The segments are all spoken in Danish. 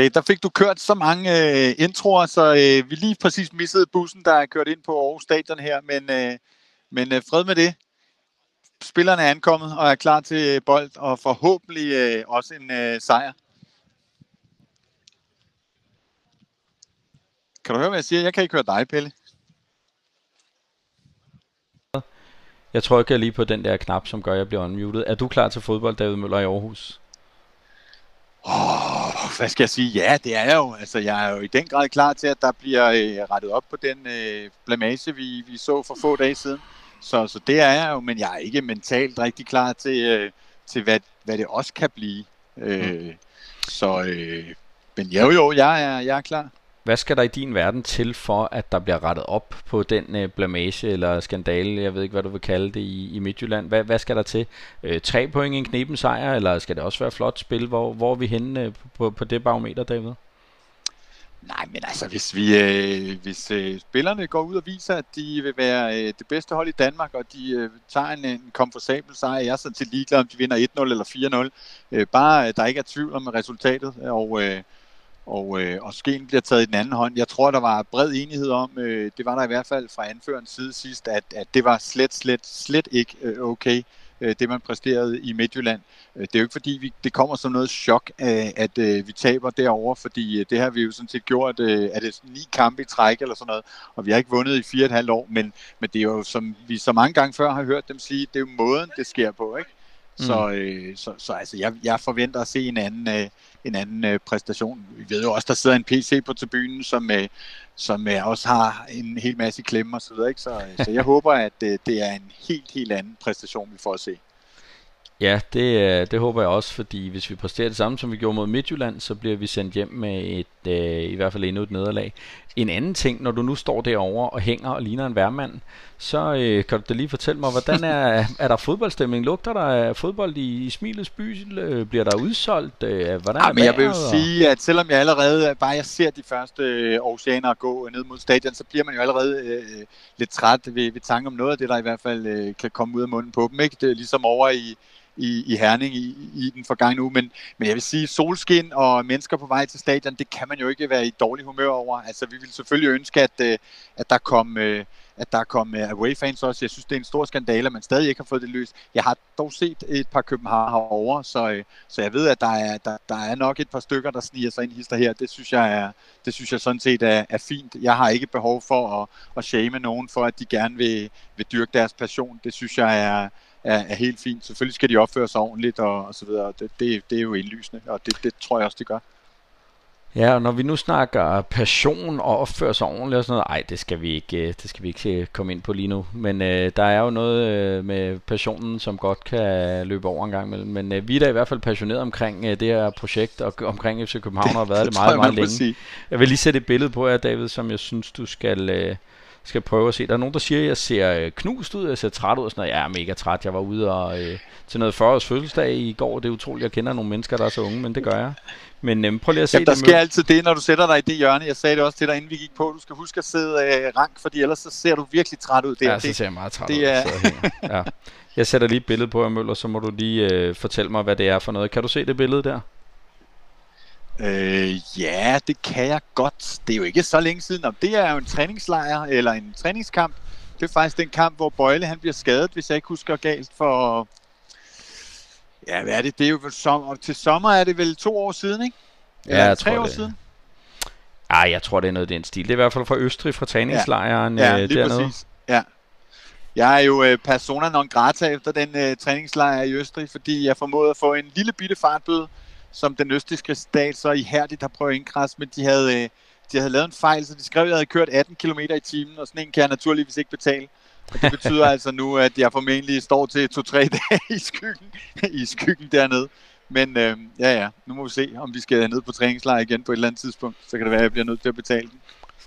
Okay, der fik du kørt så mange øh, introer, så øh, vi lige præcis missede bussen, der er kørt ind på Aarhus Stadion her, men, øh, men øh, fred med det. Spillerne er ankommet og er klar til bold, og forhåbentlig øh, også en øh, sejr. Kan du høre, hvad jeg siger? Jeg kan ikke høre dig, Pelle. Jeg trykker lige på den der knap, som gør, at jeg bliver unmuted. Er du klar til fodbold, David Møller i Aarhus? Oh, hvad skal jeg sige? Ja, det er jeg jo. Altså, jeg er jo i den grad klar til, at der bliver øh, rettet op på den øh, blamage, vi, vi så for få dage siden. Så, så det er jeg jo, men jeg er ikke mentalt rigtig klar til, øh, til hvad, hvad det også kan blive. Øh, mm. Så, øh, men jo jo, jeg er, jeg er klar. Hvad skal der i din verden til for, at der bliver rettet op på den øh, blamage eller skandale, jeg ved ikke, hvad du vil kalde det, i, i Midtjylland? Hvad, hvad skal der til? Øh, tre point i en knepen sejr, eller skal det også være flot spil? Hvor, hvor er vi henne øh, på, på det barometer, David? Nej, men altså, hvis, vi, øh, hvis øh, spillerne går ud og viser, at de vil være øh, det bedste hold i Danmark, og de øh, tager en, en komfortabel sejr, jeg er så til ligeglad, om de vinder 1-0 eller 4-0. Øh, bare, øh, der ikke er tvivl om resultatet, og... Øh, og, øh, og skeen bliver taget i den anden hånd. Jeg tror, der var bred enighed om, øh, det var der i hvert fald fra anførens side sidst, at, at det var slet, slet, slet ikke øh, okay, øh, det man præsterede i Midtjylland. Øh, det er jo ikke fordi, vi, det kommer som noget chok, øh, at øh, vi taber derover, fordi øh, det har vi jo sådan set gjort, øh, er det ni kampe i træk eller sådan noget, og vi har ikke vundet i fire og et halvt år, men, men det er jo, som vi så mange gange før har hørt dem sige, det er jo måden, det sker på, ikke? Mm. Så, øh, så, så altså, jeg, jeg forventer at se en anden, øh, en anden øh, præstation. Vi ved jo også, der sidder en PC på tribunen, som, øh, som øh, også har en hel masse klemme og så videre. Ikke? Så, øh, så jeg håber, at øh, det er en helt, helt anden præstation, vi får at se. Ja, det, øh, det håber jeg også, fordi hvis vi præsterer det samme, som vi gjorde mod Midtjylland, så bliver vi sendt hjem med et, øh, i hvert fald endnu et nederlag. En anden ting, når du nu står derovre og hænger og ligner en værmand, så øh, kan du da lige fortælle mig, hvordan er, er der fodboldstemning? Lugter der fodbold i, i Smilets by? Bliver der udsolgt? Øh, hvordan ja, men jeg vil jo sige, at selvom jeg allerede, bare jeg ser de første øh, oceaner gå ned mod stadion, så bliver man jo allerede øh, lidt træt ved, ved tanke om noget af det, der i hvert fald øh, kan komme ud af munden på dem. Ikke? Det er ligesom over i i, i Herning i, i den forgangne uge. Men, men jeg vil sige, solskin og mennesker på vej til stadion, det kan man jo ikke være i dårlig humør over. Altså, vi vil selvfølgelig ønske, at, øh, at der kom... Øh, at der kom øh, away-fans også. Jeg synes, det er en stor skandale, at man stadig ikke har fået det løst. Jeg har dog set et par København herovre, så, så jeg ved, at der er, der, der er nok et par stykker, der sniger sig ind hister her. Det synes jeg, er, det synes jeg sådan set er, er fint. Jeg har ikke behov for at, at shame nogen for, at de gerne vil, vil dyrke deres passion. Det synes jeg er, er, er helt fint. Selvfølgelig skal de opføre sig ordentligt og, og så videre. Det, det, det er jo indlysende, og det, det tror jeg også, de gør. Ja, og når vi nu snakker passion og opføre sig ordentligt og sådan noget, ej, det skal vi ikke, øh, det skal vi ikke øh, komme ind på lige nu. Men øh, der er jo noget øh, med passionen, som godt kan løbe over en gang imellem. Men øh, vi er da i hvert fald passionerede omkring øh, det her projekt og omkring FC København har været det, det meget, meget længe. Sige. Jeg vil lige sætte et billede på jer, David, som jeg synes, du skal... Øh, skal prøve at se. Der er nogen, der siger, at jeg ser øh, knust ud, jeg ser træt ud og sådan noget. Jeg er mega træt. Jeg var ude og, øh, til noget 40 års fødselsdag i går. Det er utroligt, jeg kender nogle mennesker, der er så unge, men det gør jeg. Men øh, prøv lige at se Jamen, der sker altid det, når du sætter dig i det hjørne. Jeg sagde det også til dig, inden vi gik på. Du skal huske at sidde øh, rank, fordi ellers så ser du virkelig træt ud. Det, ja, så ser jeg meget træt det ud. Er... ja. Jeg sætter lige et billede på, Møller, så må du lige øh, fortælle mig, hvad det er for noget. Kan du se det billede der? Øh, ja, det kan jeg godt. Det er jo ikke så længe siden. Om det er jo en træningslejr eller en træningskamp. Det er faktisk den kamp, hvor Bøjle han bliver skadet, hvis jeg ikke husker galt, for... Ja, hvad er det? Det er jo som... til sommer er det vel to år siden, ikke? Eller ja, jeg tre tror år det. siden? Ah, jeg tror, det er noget af den stil. Det er i hvert fald fra Østrig, fra træningslejren ja, ja, øh, lige dernede. Præcis. Ja, jeg er jo øh, persona non grata efter den øh, træningslejr i Østrig, fordi jeg formåede at få en lille bitte fartbøde som den østiske stat så ihærdigt har prøvet at indkræse, men de havde, øh, de havde lavet en fejl, så de skrev, at jeg havde kørt 18 km i timen, og sådan en kan jeg naturligvis ikke betale. Og det betyder altså nu, at jeg formentlig står til 2-3 dage i skyggen, i skyggen dernede. Men øh, ja, ja, nu må vi se, om vi skal ned på træningslejr igen på et eller andet tidspunkt. Så kan det være, at jeg bliver nødt til at betale den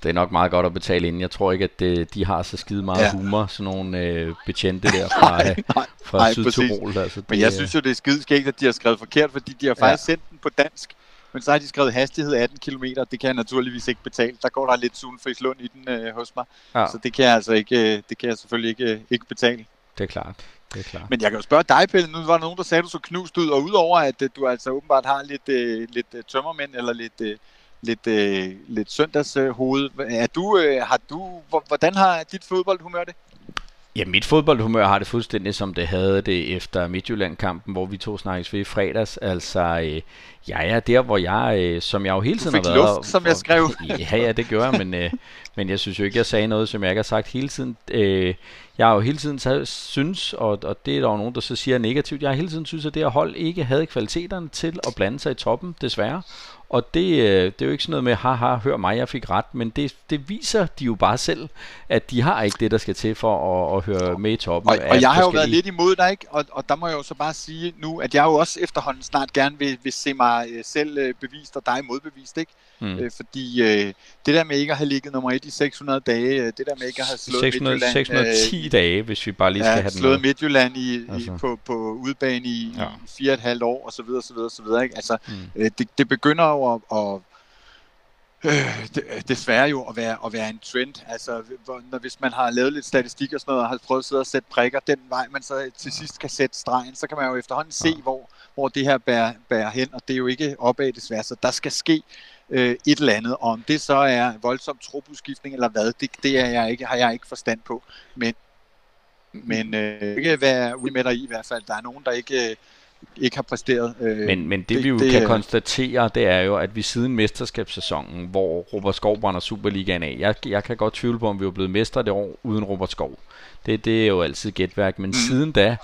det er nok meget godt at betale inden. Jeg tror ikke, at det, de har så skide meget ja. humor, sådan nogle øh, betjente der fra, nej, nej, fra nej, Sydtirol. Altså, det, Men jeg synes jo, det er skide skægt, at de har skrevet forkert, fordi de har faktisk ja. sendt den på dansk. Men så har de skrevet hastighed 18 km, det kan jeg naturligvis ikke betale. Der går der lidt Sunfrislund i den øh, hos mig. Ja. Så det kan jeg altså ikke, øh, det kan jeg selvfølgelig ikke, øh, ikke betale. Det er klart. det er klart. Men jeg kan jo spørge dig, Pelle, nu var der nogen, der sagde, at du så knust ud, og udover at øh, du altså åbenbart har lidt, øh, lidt øh, tømmermænd, eller lidt, øh, lidt, øh, lidt søndagshoved, er du, øh, har du, hvordan har dit fodboldhumør det? Ja, mit fodboldhumør har det fuldstændig som det havde det efter Midtjylland-kampen, hvor vi to snakkes ved i fredags. Altså, øh, jeg er der, hvor jeg, øh, som jeg jo hele tiden har været... Luft, som jeg skrev. ja, ja, det gør jeg, men, øh, men jeg synes jo ikke, jeg sagde noget, som jeg ikke har sagt hele tiden. Øh, jeg har jo hele tiden taget, synes, og, og det er der jo nogen, der så siger negativt, jeg har hele tiden synes, at det her hold ikke havde kvaliteterne til at blande sig i toppen, desværre. Og det, øh, det er jo ikke sådan noget med, haha, hør mig, jeg fik ret, men det, det viser de jo bare selv, at de har ikke det, der skal til for at, at høre med i toppen. Og, og jeg har jo været lidt imod dig, ikke? Og, og der må jeg jo så bare sige nu, at jeg jo også efterhånden snart gerne vil, vil se mig øh, selv øh, bevist og dig modbevist, ikke? Mm. Øh, fordi øh, det der med ikke at have ligget nummer et i 600 dage, øh, det der med ikke at have slået 600, Midtjylland... 610 øh, dage, hvis vi bare lige skal ja, have den slået med. Midtjylland i, altså. i, på, på udbane i, ja. i fire og et halvt år, og så videre, så videre, så videre. Ikke? Altså, mm. øh, det, det begynder jo at, at øh, desværre jo at være, at være en trend. Altså, hvor, når, hvis man har lavet lidt statistik og sådan noget, og har prøvet at sidde og sætte prikker den vej, man så til sidst kan sætte stregen, så kan man jo efterhånden se, hvor, hvor det her bærer, bærer hen, og det er jo ikke opad desværre, så der skal ske øh, et eller andet. Om det så er voldsom trobudskiftning eller hvad, det, det er jeg ikke, har jeg ikke forstand på. Men, men øh, ikke være ude med dig i i hvert fald. Der er nogen, der ikke... Øh, Øh, ikke har præsteret. Øh, men, men det, det vi jo det, kan konstatere, det er jo, at vi siden mesterskabssæsonen, hvor Robert Skov brænder Superligaen af, jeg, jeg kan godt tvivle på, om vi er blevet mestre det år uden Robert Skov. Det, det er jo altid gætværk, men mm. siden da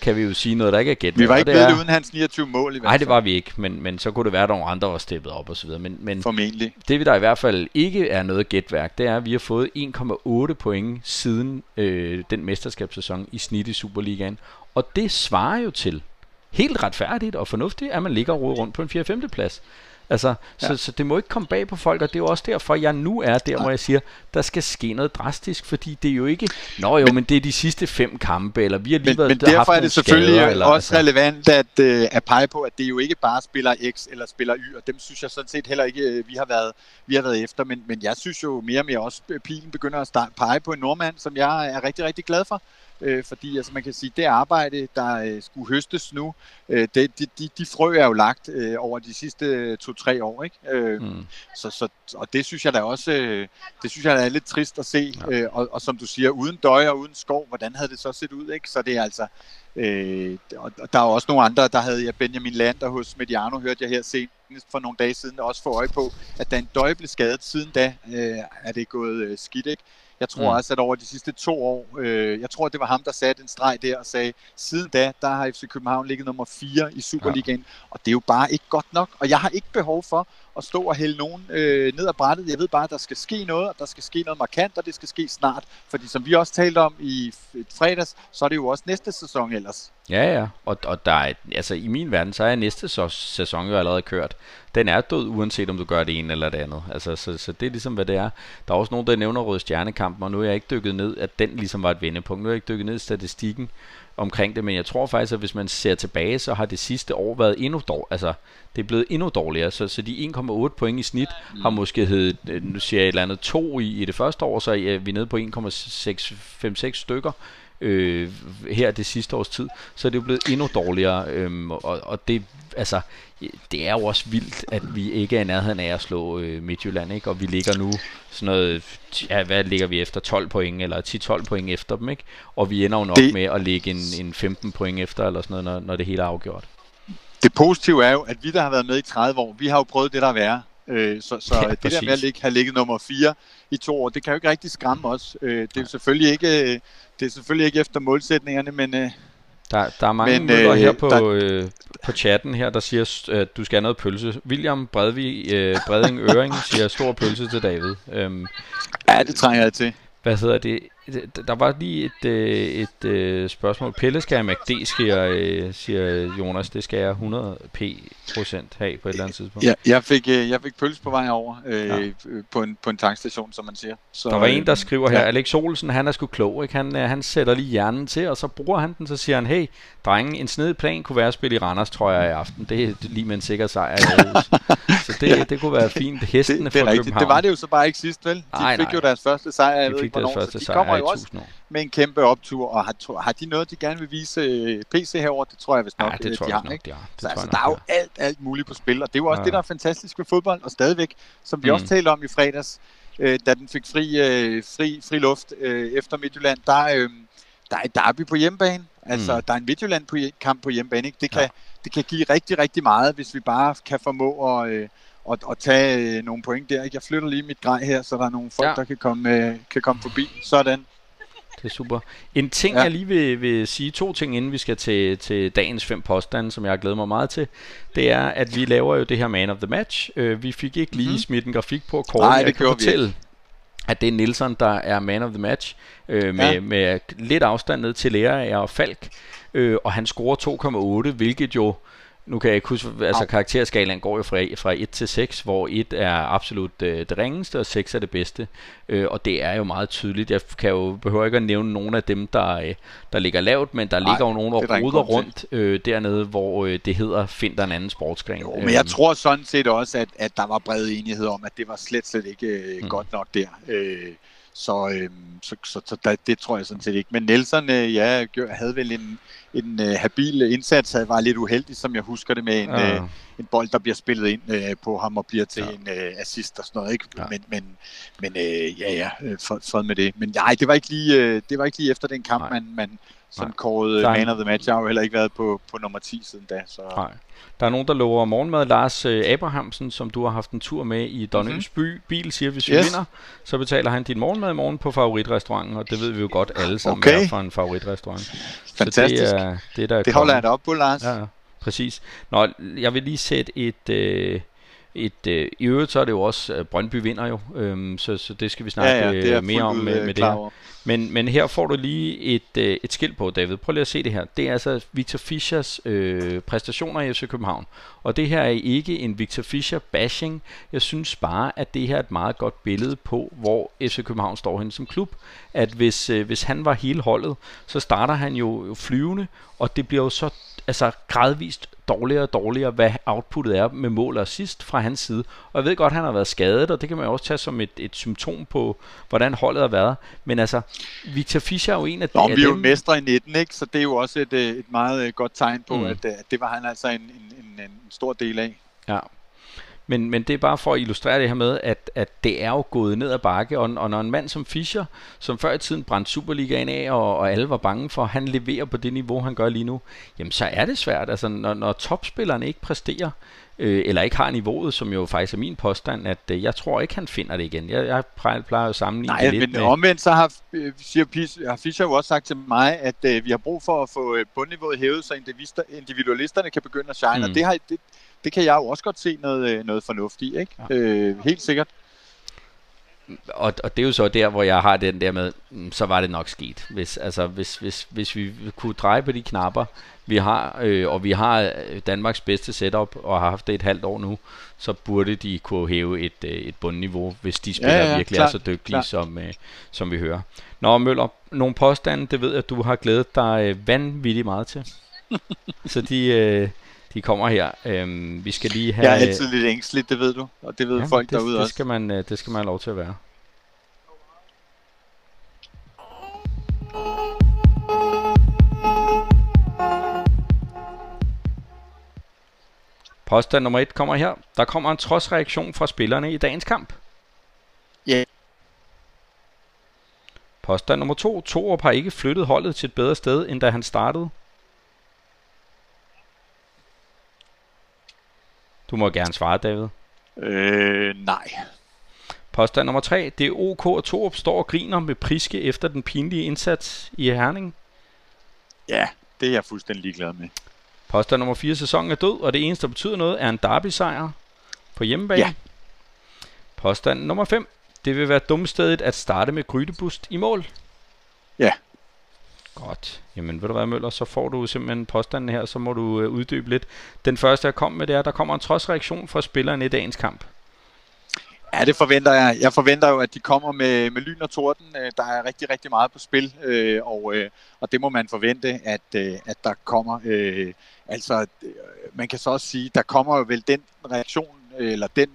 kan vi jo sige noget, der ikke er gætværk. Vi var ikke blevet det uden hans 29 mål i hvert fald. Nej, det var vi ikke, men, men så kunne det være, at nogle andre var steppet op og så videre. Men, men Formentlig. Det, der i hvert fald ikke er noget gætværk, det er, at vi har fået 1,8 point siden øh, den mesterskabssæson i snit i Superligaen. Og det svarer jo til, helt retfærdigt og fornuftigt, at man ligger og rundt på en 4. 5. plads. Altså, ja. så, så det må ikke komme bag på folk, og det er jo også derfor, jeg nu er der, hvor jeg siger, der skal ske noget drastisk, fordi det er jo ikke, nå jo, men, men det er de sidste fem kampe, eller vi har lige men, været, men derfor er det selvfølgelig skader, eller, også altså. relevant at, uh, at pege på, at det jo ikke bare spiller X eller spiller Y, og dem synes jeg sådan set heller ikke, uh, vi har været, vi har været efter, men, men jeg synes jo mere og mere også, pilen begynder at pege på en nordmand, som jeg er rigtig, rigtig glad for, øh, fordi altså, man kan sige, det arbejde, der øh, skulle høstes nu, øh, det, de, de, de frø er jo lagt øh, over de sidste to-tre år, ikke? Øh, mm. så, så, og det synes jeg da også, øh, det synes jeg da er lidt trist at se, ja. øh, og, og som du siger, uden døj og uden skov, hvordan havde det så set ud, ikke? Så det er altså, øh, og der er også nogle andre, der havde jeg Benjamin Lander hos Mediano, hørte jeg her senest for nogle dage siden, også få øje på, at da en døj blev skadet siden da, øh, er det gået øh, skidt, ikke? Jeg tror mm. også, at over de sidste to år, øh, jeg tror, det var ham, der satte en streg der og sagde, siden da, der har FC København ligget nummer 4 i Superligaen, ja. og det er jo bare ikke godt nok, og jeg har ikke behov for at stå og hælde nogen øh, ned ad brættet. Jeg ved bare, at der skal ske noget, og der skal ske noget markant, og det skal ske snart, fordi som vi også talte om i fredags, så er det jo også næste sæson ellers. Ja, ja, og, og der er, altså i min verden, så er næste sæson jo allerede kørt. Den er død, uanset om du gør det ene eller det andet. Altså, så, så det er ligesom, hvad det er. Der er også nogen, der nævner Røde Stjernekampen, og nu er jeg ikke dykket ned, at den ligesom var et vendepunkt. Nu er jeg ikke dykket ned i statistikken omkring det, men jeg tror faktisk, at hvis man ser tilbage, så har det sidste år været endnu dårligere. Altså, det er blevet endnu dårligere, så, så de 1,8 point i snit har måske heddet, øh, nu siger jeg et eller andet, to i, i det første år, så er vi nede på 1,656 stykker øh, her det sidste års tid, så er det jo blevet endnu dårligere, øh, og, og det, altså, det er jo også vildt, at vi ikke er i nærheden af at slå øh, Midtjylland, ikke? og vi ligger nu sådan noget, ja, hvad ligger vi efter, 12 point, eller 10-12 point efter dem, ikke? og vi ender jo nok det, med at ligge en, en 15 point efter, eller sådan noget, når, når det hele er afgjort. Det positive er jo, at vi, der har været med i 30 år, vi har jo prøvet det, der er værre. Øh, så så ja, det der med at ligge, have ligget nummer 4 i to år, det kan jo ikke rigtig skræmme os. Øh, det er selvfølgelig ikke, øh, det er selvfølgelig ikke efter målsætningerne, men... Øh, der, der er mange men, øh, her på, der... øh, på chatten her, der siger, at du skal have noget pølse. William Bredvig, øh, Breding Øring siger stor pølse til David. Øhm, ja, det trænger jeg til. Hvad hedder det? Der var lige et, øh, et, et øh, spørgsmål. Pille skal jeg MACD, siger, øh, siger Jonas. Det skal jeg 100 p procent have på et eller andet tidspunkt. Ja, jeg fik, jeg fik pølse på vej over øh, ja. på, en, på en tankstation, som man siger. Så, der var en, der skriver her, ja. Alex Olsen, han er sgu klog. Ikke? Han, han sætter lige hjernen til, og så bruger han den, så siger han, hey, drenge, en snedig plan kunne være at spille i Randers, tror jeg, i aften. Det er lige med en sikker sejr Så det, ja. det kunne være fint. Hestene det, det er fra rigtigt. Det var det jo så bare ikke sidst, vel? De nej, fik nej. jo deres første sejr. De fik deres første sejr jo også med en kæmpe optur, og har, har de noget, de gerne vil vise øh, PC herover? Det tror jeg vist nok, ja, det tror de har, nok, ikke? De har. Det så altså, der er jo alt, alt muligt på spil, og det er jo også ja. det, der er fantastisk ved fodbold, og stadigvæk, som vi mm. også talte om i fredags, øh, da den fik fri, øh, fri, fri luft øh, efter Midtjylland, der, øh, der er et derby på hjemmebane. Altså, mm. der er en Midtjylland-kamp på hjemmebane. Ikke? Det, kan, ja. det kan give rigtig, rigtig meget, hvis vi bare kan formå at, øh, at, at tage øh, nogle point der. Ikke? Jeg flytter lige mit grej her, så der er nogle folk, ja. der kan komme, øh, kan komme forbi. Sådan. Det er super. En ting, ja. jeg lige vil, vil sige, to ting, inden vi skal til, til dagens fem påstande, som jeg har glædet mig meget til, det er, at vi laver jo det her Man of the Match. Uh, vi fik ikke lige mm. smidt en grafik på kort. Nej, det kan fortælle, vi at det er Nielsen, der er man of the match, øh, med, ja. med lidt afstand ned til Lea og Falk, øh, og han scorer 2,8, hvilket jo nu kan jeg ikke huske, altså karakterskalaen går jo fra, fra 1 til 6, hvor 1 er absolut øh, det ringeste, og 6 er det bedste. Øh, og det er jo meget tydeligt. Jeg kan jo behøver ikke at nævne nogen af dem, der, øh, der ligger lavt, men der Ej, ligger jo nogen, der ruder rundt øh, dernede, hvor øh, det hedder, find der en anden sportsgren. Jo, men jeg øhm. tror sådan set også, at, at der var bred enighed om, at det var slet, slet ikke øh, mm. godt nok der. Øh, så, øh, så, så, så der, det tror jeg sådan set ikke. Men Nelson, øh, ja, havde vel en, en øh, habil indsats, havde var lidt uheldig, som jeg husker det, med en, ja. øh, en bold, der bliver spillet ind øh, på ham og bliver til ja. en øh, assist og sådan noget. Ikke? Ja. Men, men, men øh, ja, ja, øh, fred med det. Men nej, det var ikke lige, øh, det var ikke lige efter den kamp, man, man som kårede man of the match. Jeg har jo heller ikke været på, på nummer 10 siden da. Så. Nej. Der er nogen, der lover morgenmad. Lars øh, Abrahamsen, som du har haft en tur med i Donnings mm-hmm. by, bil, siger, hvis vi yes. vinder, så betaler han din morgenmad i morgen på favoritrestauranten, og det ved vi jo godt alle sammen okay. er for en favoritrestaurant. Fantastisk. Så det, er, det, der det holder jeg da op på, Lars. Ja, præcis. Nå, jeg vil lige sætte et... Øh, et, øh, I øvrigt så er det jo også, øh, Brøndby vinder jo, øhm, så, så det skal vi snakke ja, ja, øh, mere om med, med det her. Men, men her får du lige et, øh, et skilt på, David. Prøv lige at se det her. Det er altså Victor Fischers øh, præstationer i FC København. Og det her er ikke en Victor Fischer bashing. Jeg synes bare, at det her er et meget godt billede på, hvor FC København står hen som klub. At hvis, øh, hvis han var hele holdet, så starter han jo flyvende, og det bliver jo så altså gradvist dårligere og dårligere, hvad outputtet er med mål og assist fra hans side. Og jeg ved godt, at han har været skadet, og det kan man jo også tage som et, et symptom på, hvordan holdet har været. Men altså, Victor Fischer er jo en af, Nå, de, vi er jo mestre i 19, ikke? så det er jo også et, øh, et meget øh, godt tegn på, mm. at, at det var han altså en, en, en, en stor del af. Ja, men, men det er bare for at illustrere det her med, at, at det er jo gået ned ad bakke, og, og når en mand som Fischer, som før i tiden brændte Superligaen af, og, og alle var bange for, han leverer på det niveau, han gør lige nu, jamen så er det svært. Altså når, når topspillerne ikke præsterer, øh, eller ikke har niveauet, som jo faktisk er min påstand, at øh, jeg tror ikke, han finder det igen. Jeg, jeg plejer, at sammenligne Nej, det lidt men med... omvendt så har, øh, siger, har Fischer jo også sagt til mig, at øh, vi har brug for at få øh, bundniveauet hævet, så individualisterne kan begynde at shine, mm. og det, har, det, det kan jeg jo også godt se noget, øh, noget fornuft i, ikke? Ja. Øh, helt sikkert. Og, og det er jo så der, hvor jeg har den der med, mm, så var det nok sket. Hvis, altså, hvis, hvis, hvis vi kunne dreje på de knapper, vi har, øh, og vi har øh, Danmarks bedste setup, og har haft det et halvt år nu, så burde de kunne hæve et, øh, et bundniveau, hvis de spiller ja, ja, virkelig klar, er så dygtige, som, øh, som vi hører. Nå, Møller, nogle påstande, det ved jeg, at du har glædet dig øh, vanvittigt meget til. så de... Øh, de kommer her. Øhm, vi skal lige have... Jeg er altid lidt ængstelig, det ved du. Og det ved ja, folk det, derude det også. Skal man, øh, det skal man have lov til at være. Påstand nummer et kommer her. Der kommer en trodsreaktion fra spillerne i dagens kamp. Ja. Yeah. Påstand nummer to. Torup har ikke flyttet holdet til et bedre sted, end da han startede. Du må gerne svare, David. Øh, nej. Påstand nummer 3. Det er OK, at Torup står og griner med Priske efter den pinlige indsats i Herning. Ja, det er jeg fuldstændig ligeglad med. Påstand nummer 4. Sæsonen er død, og det eneste, der betyder noget, er en derby-sejr på hjemmebane. Ja. Påstand nummer 5. Det vil være dumstedet at starte med Grydebust i mål. Ja. Godt. Jamen ved du hvad, Møller, så får du simpelthen påstanden her, så må du øh, uddybe lidt. Den første, jeg kom med, det er, at der kommer en trodsreaktion fra spillerne i dagens kamp. Ja, det forventer jeg. Jeg forventer jo, at de kommer med, med lyn og torden. Øh, der er rigtig, rigtig meget på spil, øh, og, øh, og det må man forvente, at, øh, at der kommer. Øh, altså, øh, man kan så også sige, der kommer jo vel den reaktion, eller den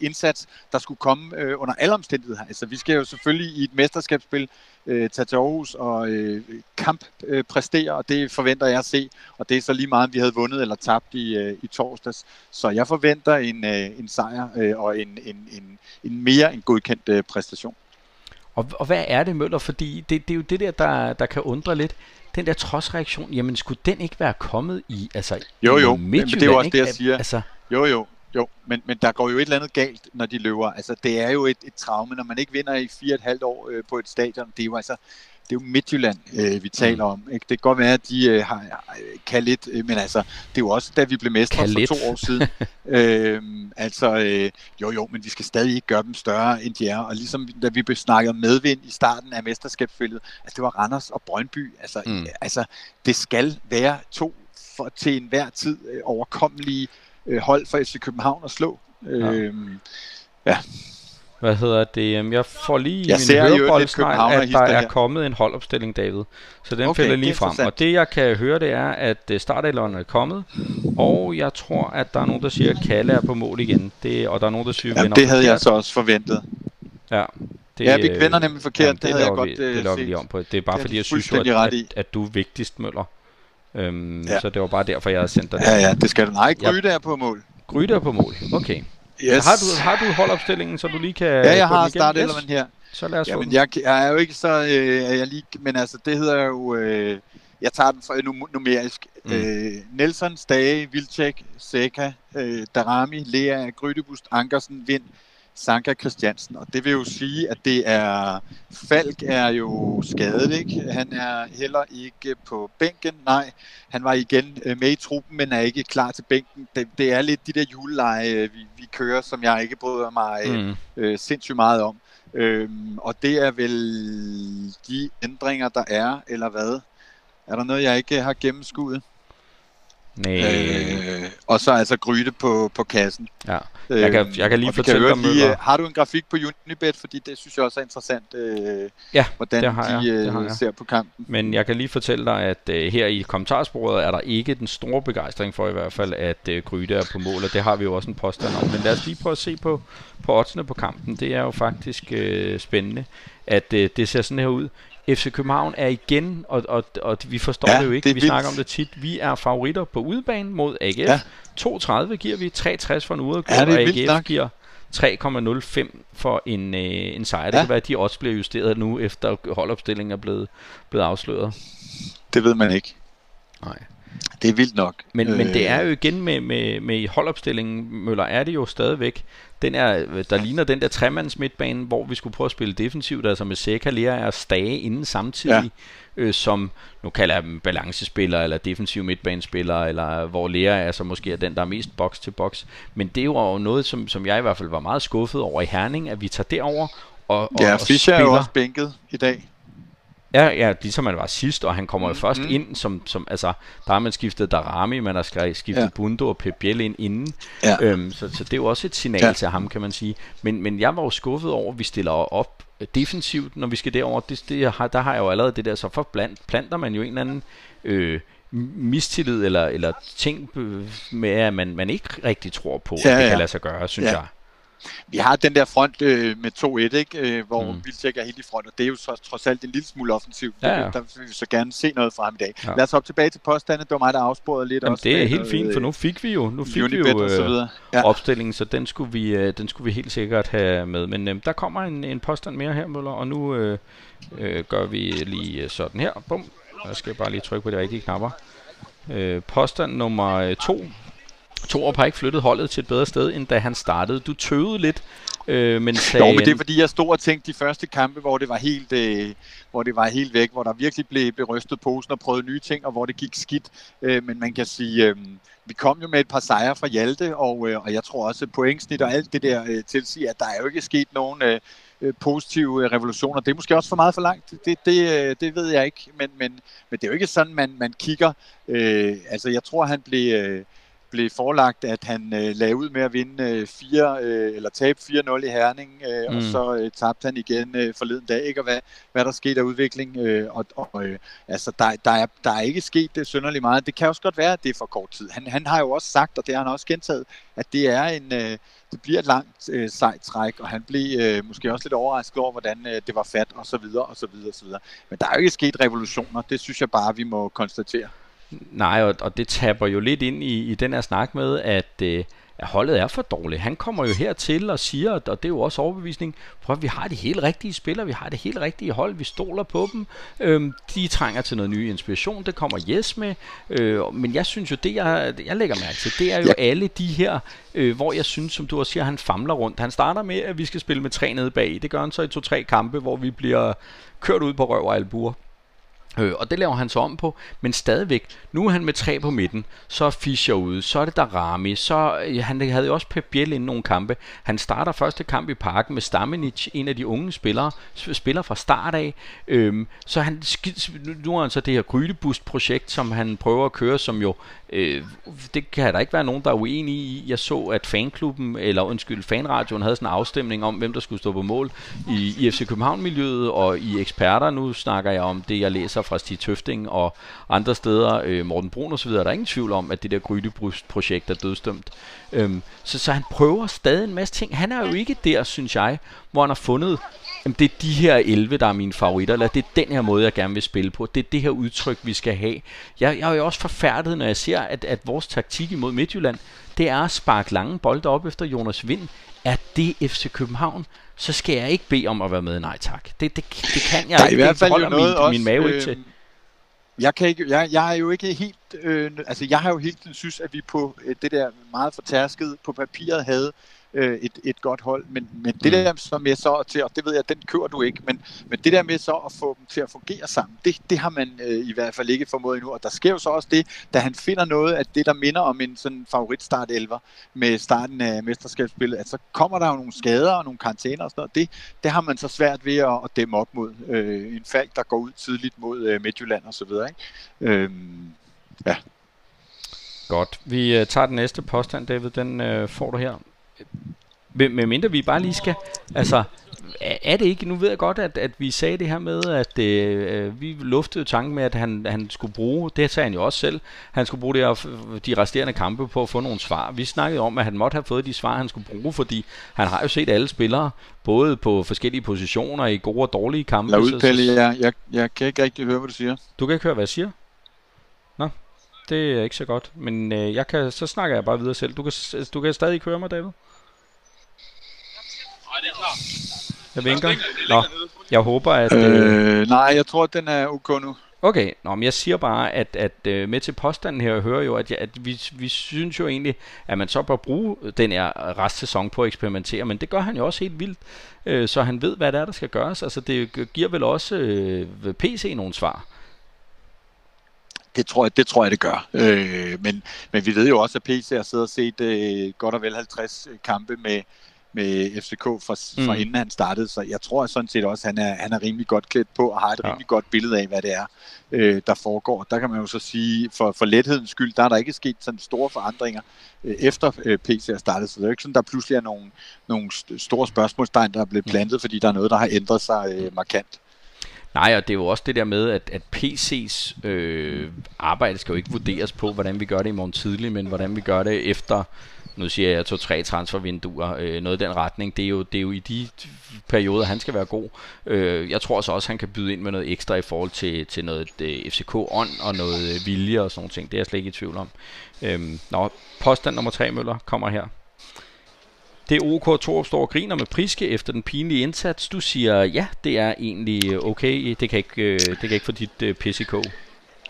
indsats, der skulle komme øh, under alle omstændigheder. Altså, vi skal jo selvfølgelig i et mesterskabsspil øh, tage til Aarhus og øh, kamp øh, præstere, og det forventer jeg at se, og det er så lige meget, om vi havde vundet eller tabt i, øh, i torsdags. Så jeg forventer en, øh, en sejr øh, og en, en, en, en mere en godkendt øh, præstation. Og, og hvad er det, Møller? Fordi det, det er jo det der, der, der kan undre lidt. Den der trodsreaktion, jamen skulle den ikke være kommet i, altså Jo, jo, i men det er også det, jeg siger. Altså, Jo, jo, jo, men, men der går jo et eller andet galt, når de løber. Altså, det er jo et, et traume, når man ikke vinder i fire og et halvt år øh, på et stadion. Det er jo altså, det er jo Midtjylland, øh, vi taler om. Ikke? Det kan godt være, at de øh, har, kan lidt, øh, men altså, det er jo også, da vi blev mestre Kan for lidt. to år siden. øh, altså, øh, jo jo, men vi skal stadig ikke gøre dem større, end de er. Og ligesom da vi om medvind i starten af mesterskabsfølget, altså det var Randers og Brøndby. Altså, Mm. mm. altså det skal være to for, til enhver tid øh, overkommelige øh, hold for FC København at slå. Ja. Øhm, hvad hedder det? Jeg får lige Jeg min høreboldsnegl, at der er kommet en holdopstilling, David. Så den Okay, fælder det er lige frem. Og det jeg kan høre, det er, at øh, startelveren er kommet. Og jeg tror, at der er nogen, der siger, at Kalle er på mål igen. Det, og der er nogen, der siger, at det havde jeg så også forventet. Ja, det, Ja, vi vender nemlig forkert, jamen, det havde jeg godt, vi, det øh, laver vi lige om på. Det er bare Det fordi, jeg synes at, at, at du er vigtigst, Møller. Øhm, Ja. Så det var bare derfor, jeg havde sendt dig det. Ja, ja, det skal du. Nej. Gryde er på mål. Gryde er på mål. Okay. Yes. Har du, har du holdopstillingen, så du lige kan Ja, jeg har startelveren Yes, her. så lad os Jamen, jeg, jeg er jo ikke så... Øh, jeg lige, men altså, det hedder jo... Øh, jeg tager den num- numerisk. Mm. Øh, Nelson, Stage, Vilcek, Seca, øh, Darami, Lea, Grydebust, Ankersen, Vind, Sanka Christiansen. Og det vil jo sige, at det er... Falk er jo skadet, ikke? Han er heller ikke på bænken. Nej, han var igen øh, med i truppen, men er ikke klar til bænken. Det, det er lidt de der juleleje, øh, vi, vi kører, som jeg ikke bryder mig øh, Mm. øh, sindssygt meget om. Øhm, og det er vel de ændringer, der er, eller hvad? Er der noget, jeg ikke har gennemskuet? Nej. Øh, og så altså Gryde på, på kassen. Ja. Jeg kan- jeg kan lige og fortælle høre dig, Møller- Har du en grafik på Unibet? Fordi det synes jeg også er interessant, øh, Ja, hvordan det har jeg, de det har øh, jeg. ser på kampen. Men jeg kan lige fortælle dig, at øh, her i kommentarsporet er der ikke den store begejstring for i hvert fald, at øh, Gryde er på mål, og det har vi jo også en påstand om. Men lad os lige prøve at se på, på oddsene på kampen. Det er jo faktisk øh, spændende, at øh, det ser sådan her ud. FC København er igen, og, og, og vi forstår Ja, det jo ikke, det vi vildt. snakker om det tit, vi er favoritter på udebane mod AGF. Ja. 2,30 giver vi, 3,60 for en uafgjort, Ja, det og AGF nok. giver 3,05 for en, øh, en sejr. Det Ja. kan være, at de odds bliver justeret nu, efter holdopstillingen er blevet, blevet afsløret. Det ved man ikke. Nej. Det er vildt nok. Men, øh. men det er Øh, jo igen med, med, med holdopstillingen, Møller, er det jo stadigvæk, den er, der ligner den der tremands midtbane, hvor vi skulle prøve at spille defensivt, altså med Seca, Lea og Stage inden samtidig, ja. øh, som, nu kalder jeg dem balancespillere, eller defensiv midtbanespillere, eller hvor Lea er så måske er den, der er mest box til box. Men det er jo noget, som, som jeg i hvert fald var meget skuffet over i Herning, at vi tager derover og, og, Ja, Fischer er jo også bænket i dag. Ja, ja, ligesom han var sidst, og han kommer jo Mm, først mm. ind, som, som, altså, der har man skiftet Darami, man har skiftet ja. Bundo og Pep Biel ind inden, Ja. øhm, så, så det er jo også et signal ja. Til ham, kan man sige. Men, men jeg var jo skuffet over, at vi stiller op defensivt, når vi skal derover. Det, det har, der har jeg jo allerede det der, så for blandt, planter man jo en eller anden øh, mistillid eller, eller ting øh, med, at man, man ikke rigtig tror på, ja, at det ja. kan lade sig gøre, synes. Ja. jeg. Vi har den der front øh, med 2-1, ikke? Øh, hvor Mm. Vilcek er helt i front, og det er jo så, trods alt en lille smule offensivt. Ja, ja. Der, vil vi så gerne se noget fra ham i dag. Ja. Lad os hoppe tilbage til påstanden. Det var mig, der afsporede lidt Jamen, også. det er helt noget, fint, for øh, nu fik vi jo, nu fik vi jo så øh, videre. ja. Opstillingen, så den skulle vi, øh, den skulle vi helt sikkert have med. Men øh, der kommer en, en påstand mere her, Møller, og nu øh, øh, gør vi lige øh, sådan her. Bum. Jeg skal bare lige trykke på de rigtige knapper. Øh, påstand nummer øh, to. Torup har ikke flyttet holdet til et bedre sted, end da han startede. Du tøvede lidt, øh, men sagde... Jo, men det er fordi, jeg stod og tænkte de første kampe, hvor det var helt, øh, hvor det var helt væk, hvor der virkelig blev, blev rystet posen og prøvet nye ting, og hvor det gik skidt. Øh, men man kan sige, øh, vi kom jo med et par sejre fra Hjalte, og, øh, og jeg tror også, at pointsnit og alt det der øh, tilsiger, at der er jo ikke sket nogen øh, øh, positive øh, revolutioner. Det er måske også for meget for langt, det, det, øh, det ved jeg ikke, men, men, men det er jo ikke sådan, man, man kigger. Øh, altså, jeg tror, han blev... Øh, blev forelagt, at han øh, lagde ud med at vinde øh, fire, øh, eller tabe 4-0 i Herning, øh, mm. og så øh, tabte han igen øh, forleden dag, ikke? Og hvad, hvad der skete af udvikling. Øh, og og øh, altså, der, der, er, der er ikke sket det synderligt meget. Det kan også godt være, at det er for kort tid. Han, han har jo også sagt, og det har han også gentaget, at det er en... Øh, det bliver et langt øh, sejt træk, og han blev øh, måske også lidt overrasket over, hvordan øh, det var fat, og så videre, og så videre, og så videre. Men der er jo ikke sket revolutioner, det synes jeg bare, vi må konstatere. Nej, og, og det taber jo lidt ind i, i den her snak med, at, øh, at holdet er for dårligt. Han kommer jo hertil og siger, og det er jo også overbevisning, prøv at vi har de helt rigtige spillere, vi har det helt rigtige hold, vi stoler på dem. Øhm, de trænger til noget ny inspiration, det kommer Jes med. Øh, men jeg synes jo, det jeg, jeg lægger mærke til, det er jo ja. alle de her, øh, hvor jeg synes, som du også siger, han famler rundt. Han starter med, at vi skal spille med tre nede bag. Det gør han så i to-tre kampe, hvor vi bliver kørt ud på røv og albuer. Øh, og det laver han så om på, men stadigvæk, nu er han med tre på midten, så er Fischer ude, så er det Darami, så øh, han havde jo også Pep Biel inden nogle kampe. Han starter første kamp i parken med Stamenic, en af de unge spillere, spiller fra start af. Øhm, så han, nu er han så det her Grydebust-projekt, som han prøver at køre, som jo Øh, det kan der ikke være nogen, der er uenige i. Jeg så, at fanklubben, eller undskyld, fanradioen havde sådan en afstemning om, hvem der skulle stå på mål i, i FC København-miljøet og i eksperter. Nu snakker jeg om det, jeg læser fra Stig Tøfting og andre steder, øh, Morten Brun og så videre. Der er ingen tvivl om, at det der Grydebrust-projekt er dødstømt. Øhm, så, så han prøver stadig en masse ting. Han er jo ikke der, synes jeg, hvor han har fundet jamen det er de her 11, der er mine favoritter, eller det er den her måde, jeg gerne vil spille på. Det er det her udtryk, vi skal have. Jeg, jeg er jo også forfærdet, når jeg ser, at, at vores taktik imod Midtjylland, det er at sparke lange bolde op efter Jonas Vind. Er det FC København? Så skal jeg ikke bede om at være med, nej tak. Det, det, det kan jeg ikke. i hvert fald jo noget min, også, min mave øh, til. Jeg, kan ikke, jeg, jeg er jo ikke helt, øh, altså jeg har jo helt synes, at vi på øh, det der meget fortærsket på papiret havde øh, et, et godt hold. Men, men det mm. der så med så til, og det ved jeg, den kører du ikke, men, men det der med så at få dem til at fungere sammen, det, det har man øh, i hvert fald ikke formået endnu. Og der sker jo så også det, da han finder noget af det, der minder om en sådan favoritstart 11 med starten af mesterskabsspillet, at så kommer der jo nogle skader og nogle karantæner og sådan noget. Det, det har man så svært ved at, at dæmme op mod. Øh, en fald, der går ud tidligt mod øh, Midtjylland og så videre. Ikke? Øh, ja. Godt. Vi uh, tager den næste påstand, David. Den uh, får du her med mindre vi bare lige skal, altså, er det ikke, nu ved jeg godt, at, at vi sagde det her med, at øh, vi luftede tanken med, at han, han skulle bruge, det sagde han jo også selv, han skulle bruge det her, de resterende kampe på at få nogle svar. Vi snakkede om, at han måtte have fået de svar, han skulle bruge, fordi han har jo set alle spillere, både på forskellige positioner i gode og dårlige kampe. Lad ud, Pelle, jeg, jeg, jeg kan ikke rigtig høre, hvad du siger. Du kan ikke høre, hvad jeg siger? Nå, det er ikke så godt, men øh, jeg kan, så snakker jeg bare videre selv. Du kan, du kan stadig høre mig, David? Er. Jeg vinker. Nå, jeg håber, at... Øh, øh, nej, jeg tror, at den er ok nu. Okay, Nå, men jeg siger bare, at, at uh, med til påstanden her hører jo, at, at vi, vi synes jo egentlig, at man så bør bruge den her restsæson på at eksperimentere, men det gør han jo også helt vildt, uh, så han ved, hvad det er, der skal gøres. Altså, det giver vel også uh, PC nogle svar. Det tror jeg, det tror jeg, det gør. Øh, men, men vi ved jo også, at PC har siddet og set øh, godt og vel 50 kampe med, med FCK fra, mm. fra inden han startede, så jeg tror sådan set også, at han er, han er rimelig godt klædt på og har et ja. rimelig godt billede af, hvad det er, øh, der foregår. Der kan man jo så sige, for, for lethedens skyld, der er der ikke sket sådan store forandringer øh, efter øh, PC er startet, så det er jo ikke sådan, der pludselig er nogle, nogle store spørgsmålstegn, der er blevet mm. plantet, mm. fordi der er noget, der har ændret sig øh, markant. Nej, og det er jo også det der med, at, at PC's øh, arbejde skal jo ikke vurderes på, hvordan vi gør det i morgen tidlig, men hvordan vi gør det efter nu siger jeg to-tre transfervinduer, øh, noget i den retning. Det er, jo, det er jo i de perioder, han skal være god. Øh, jeg tror så også, han kan byde ind med noget ekstra i forhold til, til noget øh, FCK-ånd og noget øh, vilje og sådan noget ting. Det er jeg slet ikke i tvivl om. Øh, nå, påstand nummer tre, Møller, kommer her. Det er OK Torup står og griner med Priske efter den pinlige indsats. Du siger, ja, det er egentlig okay. Det kan ikke, øh, det kan ikke få dit øh, PCK.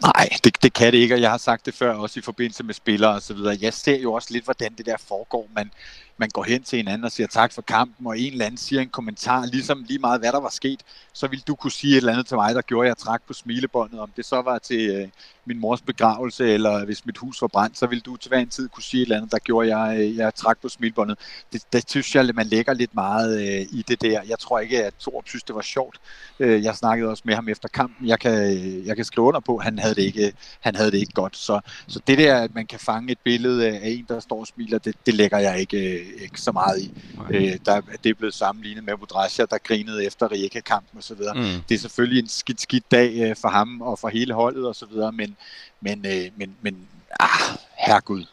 Nej, det, det kan det ikke, og jeg har sagt det før også i forbindelse med spillere og så videre. Jeg ser jo også lidt, hvordan det der foregår. Man, man går hen til hinanden og siger tak for kampen, og en eller anden siger en kommentar, ligesom lige meget hvad der var sket, så vil du kunne sige et eller andet til mig, der gjorde, at jeg trak på smilebåndet. Om det så var til øh, min mors begravelse, eller hvis mit hus var brændt, så vil du til hver en tid kunne sige et eller andet, der gjorde, at jeg, øh, jeg trak på smilebåndet. Det, det synes jeg, man lægger lidt meget øh, i det der. Jeg tror ikke, at Thor synes, det var sjovt. Øh, jeg snakkede også med ham efter kampen. Jeg kan, øh, jeg kan skrive under på, at han havde det ikke, han havde det ikke godt. Så, så det der, at man kan fange et billede af en, der står og smiler, det, det lægger jeg ikke, øh, ikke så meget i. Øh, der, det er blevet sammenlignet med Budrasja, der grinede efter Rijeka-kampen osv. Mm. Det er selvfølgelig en skidt, skidt dag øh, for ham og for hele holdet osv., men, men, øh, men, men ah, herregud.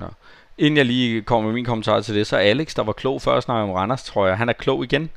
Ja. Inden jeg lige kommer med min kommentar til det, så Alex, der var klog før snakke om Randers, tror jeg, han er klog igen.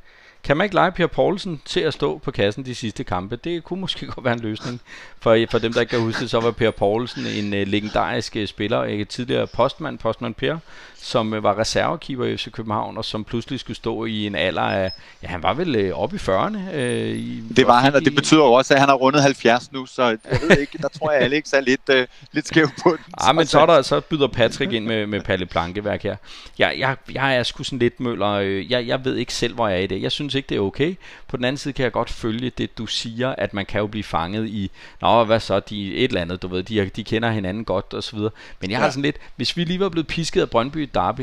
Kan man ikke lege Per Poulsen til at stå på kassen de sidste kampe? Det kunne måske godt være en løsning. For, for dem, der ikke kan huske det, så var Per Poulsen en uh, legendarisk uh, spiller, ikke tidligere postmand, postmand Per, som uh, var reservekeeper i FC København, og som pludselig skulle stå i en alder af, ja, han var vel uh, oppe i 40'erne. Uh, i, det var han, og det betyder jo også, at han har rundet 70 nu, så jeg ved ikke, der tror jeg, Alex er lidt, uh, lidt skæv på den. Ja, men så, er der, så byder Patrick ind med, med Palle Plankeværk her. Jeg, jeg, jeg er sgu sådan lidt møller. Jeg, jeg ved ikke selv, hvor jeg er i det. Jeg synes ikke, det er okay. På den anden side kan jeg godt følge det, du siger, at man kan jo blive fanget i, nå, hvad så, de, et eller andet, du ved, de, de kender hinanden godt og så videre. Men jeg ja. har sådan lidt, hvis vi lige var blevet pisket af Brøndby i Derby,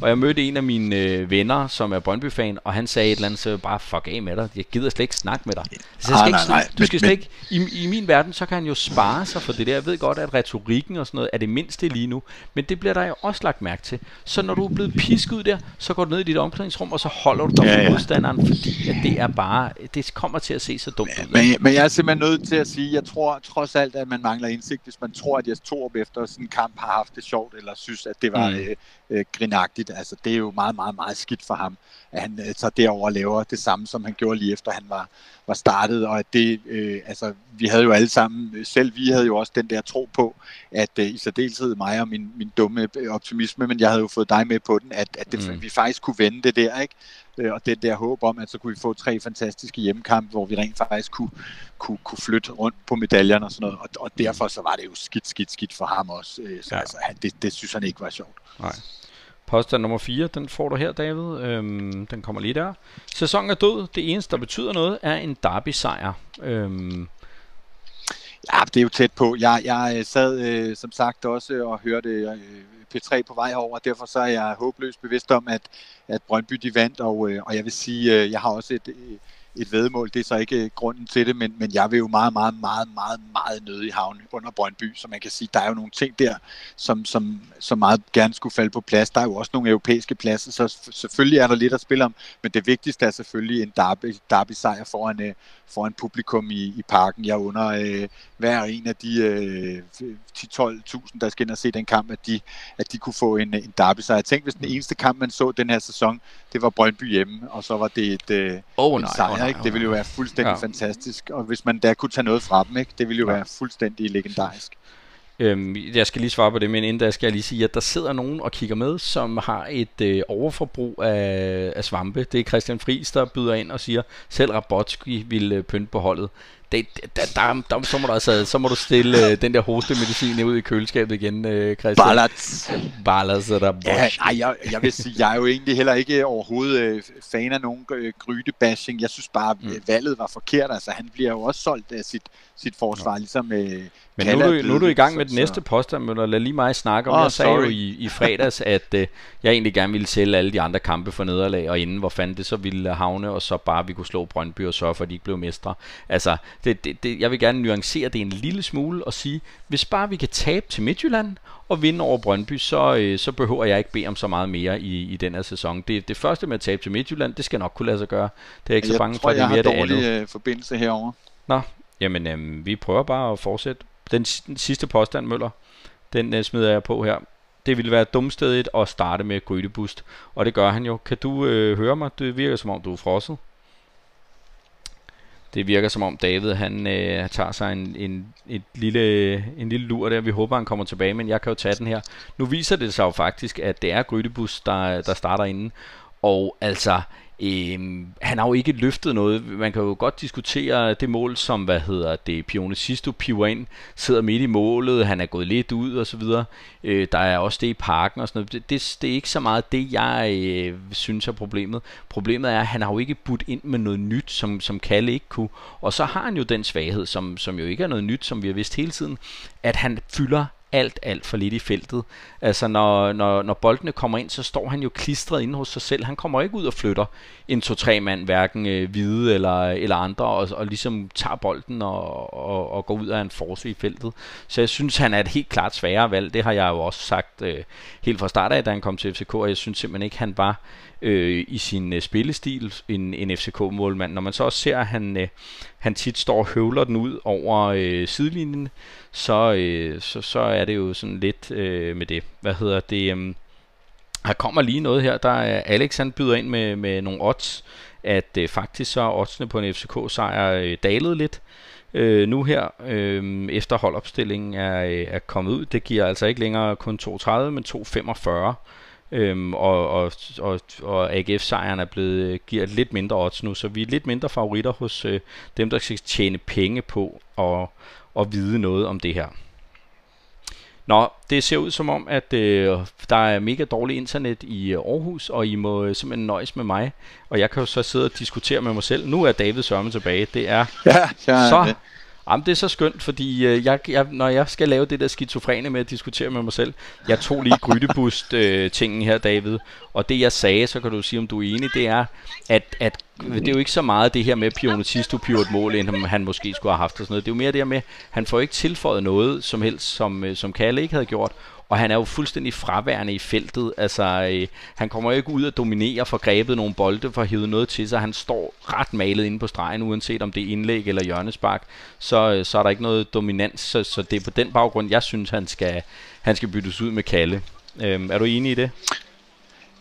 og jeg mødte en af mine øh, venner, som er Brøndby-fan, og han sagde et eller andet, så bare fuck af med dig, jeg gider slet ikke snakke med dig. Så jeg skal ah, ikke, nej, nej. Du skal men, slet ikke, i, i min verden, så kan han jo spare sig for det der. Jeg ved godt, at retorikken og sådan noget er det mindste lige nu, men det bliver der jo også lagt mærke til. Så når du er blevet pisket ud der, så går du ned i dit omklædningsrum, og så holder du dig ja, ja. modstanderen, fordi at det er bare, det kommer til at se så dumt ud. Men, men jeg er simpelthen nødt til at sige, jeg tror trods alt, at man mangler indsigt, hvis man tror, at Jes Torup efter sådan en kamp har haft det sjovt, eller synes, at det var mm. øh, øh, grinagtigt. Altså, det er jo meget, meget, meget skidt for ham, at han øh, tager derover og laver det samme, som han gjorde lige efter han var, var startet, og at det, øh, altså, vi havde jo alle sammen, selv vi havde jo også den der tro på, at øh, i særdeleshed mig og min, min dumme optimisme, men jeg havde jo fået dig med på den, at, at det, mm. vi faktisk kunne vende det der, ikke? Øh, og det der håb om, at så kunne vi få tre fantastiske hjemmekampe, hvor vi rent faktisk kunne, kunne, kunne flytte rundt på medaljerne og sådan noget, og, og derfor så var det jo skidt, skidt, skidt for ham også, øh, så ja. altså, det, det synes han ikke var sjovt. Nej. Påstand nummer 4, den får du her, David. Øhm, den kommer lige der. Sæsonen er død. Det eneste, der betyder noget, er en derby-sejr. Øhm. Ja, det er jo tæt på. Jeg, jeg øh, sad øh, som sagt også øh, og hørte øh, P3 på vej over, og derfor så er jeg håbløst bevidst om, at, at Brøndby de vandt, og, øh, og jeg vil sige, øh, jeg har også et, øh, et vedmål. Det er så ikke grunden til det, men, men jeg vil jo meget, meget, meget, meget, meget nøde i havn under Brøndby, så man kan sige, der er jo nogle ting der, som, som, som meget gerne skulle falde på plads. Der er jo også nogle europæiske pladser, så selvfølgelig er der lidt at spille om, men det vigtigste er selvfølgelig en derby, derby-sejr foran, øh, foran publikum i, i parken. Jeg under øh, hver en af de øh, 10-12.000, der skal ind og se den kamp, at de, at de kunne få en, en derby-sejr. Tænkte, hvis den eneste kamp, man så den her sæson, det var Brøndby hjemme, og så var det et, øh, oh, nej, sejr, nej, ikke? Det ville jo være fuldstændig ja. fantastisk, og hvis man der kunne tage noget fra dem, ikke? det ville jo ja. være fuldstændig legendarisk. Øhm, jeg skal lige svare på det, men inden da skal jeg lige sige, at der sidder nogen og kigger med, som har et øh, overforbrug af, af svampe. Det er Christian Friis, der byder ind og siger, selv Rabotski ville øh, pynte på holdet det, der, der, der, så, må du altså, så må du stille øh, den der hostemedicin ud i køleskabet igen, øh, Christian. Ballats. Ballats er der ja, nej, jeg, jeg vil sige, jeg er jo egentlig heller ikke overhovedet øh, fan af nogen øh, grydebashing. Jeg synes bare, mm. valget var forkert. Altså, han bliver jo også solgt af sit, sit forsvar, ja. ligesom øh, men nu er, du, nu er du i gang med den næste påstand, men lad lige mig snakke om. Oh, jeg sagde sorry. jo i, i fredags, at øh, jeg egentlig gerne ville sælge alle de andre kampe for nederlag, og inden hvor fandt det så ville havne, og så bare vi kunne slå Brøndby og sørge for, at de ikke blev mestre. Altså, det, det, det, jeg vil gerne nuancere det en lille smule og sige, hvis bare vi kan tabe til Midtjylland og vinde over Brøndby, så, øh, så behøver jeg ikke bede om så meget mere i, i den her sæson. Det, det første med at tabe til Midtjylland, det skal nok kunne lade sig gøre. Det er ikke jeg så bange tror, for, at det er mere det andet. Jeg har dårlig forbindelse herover. Nå, jamen øh, vi prøver bare at fortsætte. Den, den sidste påstand, Møller, den øh, smider jeg på her. Det ville være dumstedigt at starte med Grydebust, og det gør han jo. Kan du øh, høre mig? Det virker som om, du er frosset. Det virker som om David han øh, tager sig en, en, et lille, en lille lur der. Vi håber han kommer tilbage, men jeg kan jo tage den her. Nu viser det sig jo faktisk, at det er Grydebus, der, der starter inden. Og altså, Øhm, han har jo ikke løftet noget. Man kan jo godt diskutere det mål, som hvad hedder det, Pione Sisto piver ind, sidder midt i målet, han er gået lidt ud og så videre. Øh, der er også det i parken og sådan noget. Det, det, det er ikke så meget det, jeg øh, synes er problemet. Problemet er, at han har jo ikke budt ind med noget nyt, som, som Kalle ikke kunne. Og så har han jo den svaghed, som, som jo ikke er noget nyt, som vi har vidst hele tiden, at han fylder alt, alt for lidt i feltet. Altså når, når, når boldene kommer ind, så står han jo klistret inde hos sig selv. Han kommer ikke ud og flytter en to-tre mand, hverken øh, hvide eller, eller andre, og, og ligesom tager bolden og, og, og går ud af en force i feltet. Så jeg synes, han er et helt klart sværere valg. Det har jeg jo også sagt øh, helt fra start af, da han kom til FCK, og jeg synes simpelthen ikke, han var øh, i sin øh, spillestil en, en FCK-målmand. Når man så også ser, at han, øh, han tit står og høvler den ud over øh, sidelinjen, så, øh, så, så er det jo sådan lidt øh, med det. Hvad hedder det? Øh, her kommer lige noget her, der er Alex han byder ind med, med nogle odds, at øh, faktisk så er oddsene på en FCK-sejr øh, dalet lidt øh, nu her, øh, efter holdopstillingen er, øh, er kommet ud. Det giver altså ikke længere kun 2,30, men 2,45. Øhm, og, og, og, og AGF-sejren er blevet, giver lidt mindre odds nu, så vi er lidt mindre favoritter hos øh, dem, der skal tjene penge på at, at vide noget om det her. Nå, det ser ud som om, at øh, der er mega dårligt internet i øh, Aarhus, og I må øh, simpelthen nøjes med mig. Og jeg kan jo så sidde og diskutere med mig selv. Nu er David Sørme tilbage. Det er ja, ja, så det. Jamen, det er så skønt, fordi øh, jeg, jeg, når jeg skal lave det der skizofrene med at diskutere med mig selv, jeg tog lige grydebust-tingen øh, her, David, og det jeg sagde, så kan du sige, om du er enig, det er, at, at det er jo ikke så meget det her med Pionatisto et mål, end han måske skulle have haft og sådan noget. Det er jo mere det her med, han får ikke tilføjet noget som helst, som, øh, som Kalle ikke havde gjort, og han er jo fuldstændig fraværende i feltet. Altså, øh, han kommer jo ikke ud og dominere for grebet nogle bolde, for at hive noget til sig. Han står ret malet inde på stregen, uanset om det er indlæg eller hjørnespark. Så, øh, så er der ikke noget dominans, så, så det er på den baggrund, jeg synes, han skal, han skal byttes ud med Kalle. Øh, er du enig i det?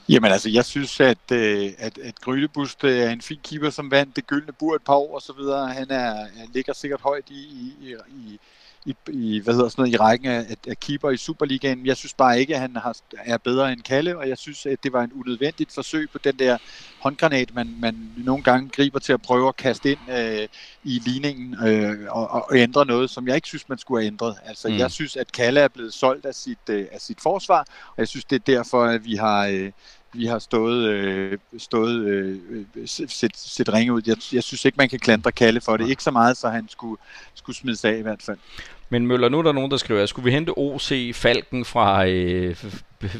Jamen altså, jeg synes, at, øh, at, at Grydebust øh, er en fin keeper, som vandt det gyldne bur et par år og så videre. Han, er, han ligger sikkert højt i, i, i i, i, hvad hedder sådan noget, i rækken af, af keeper i Superligaen. Jeg synes bare ikke, at han har, er bedre end Kalle, og jeg synes, at det var en unødvendigt forsøg på den der håndgranat, man, man nogle gange griber til at prøve at kaste ind øh, i ligningen øh, og, og ændre noget, som jeg ikke synes, man skulle have ændret. Altså, mm. jeg synes, at Kalle er blevet solgt af sit, øh, af sit forsvar, og jeg synes, det er derfor, at vi har... Øh, vi har stået, øh, stået øh, set, set ringe ud. Jeg, jeg synes ikke, man kan klandre Kalle for det. Ikke så meget, så han skulle, skulle smides af i hvert fald. Men Møller, nu er der nogen, der skriver, skulle vi hente OC Falken fra, øh,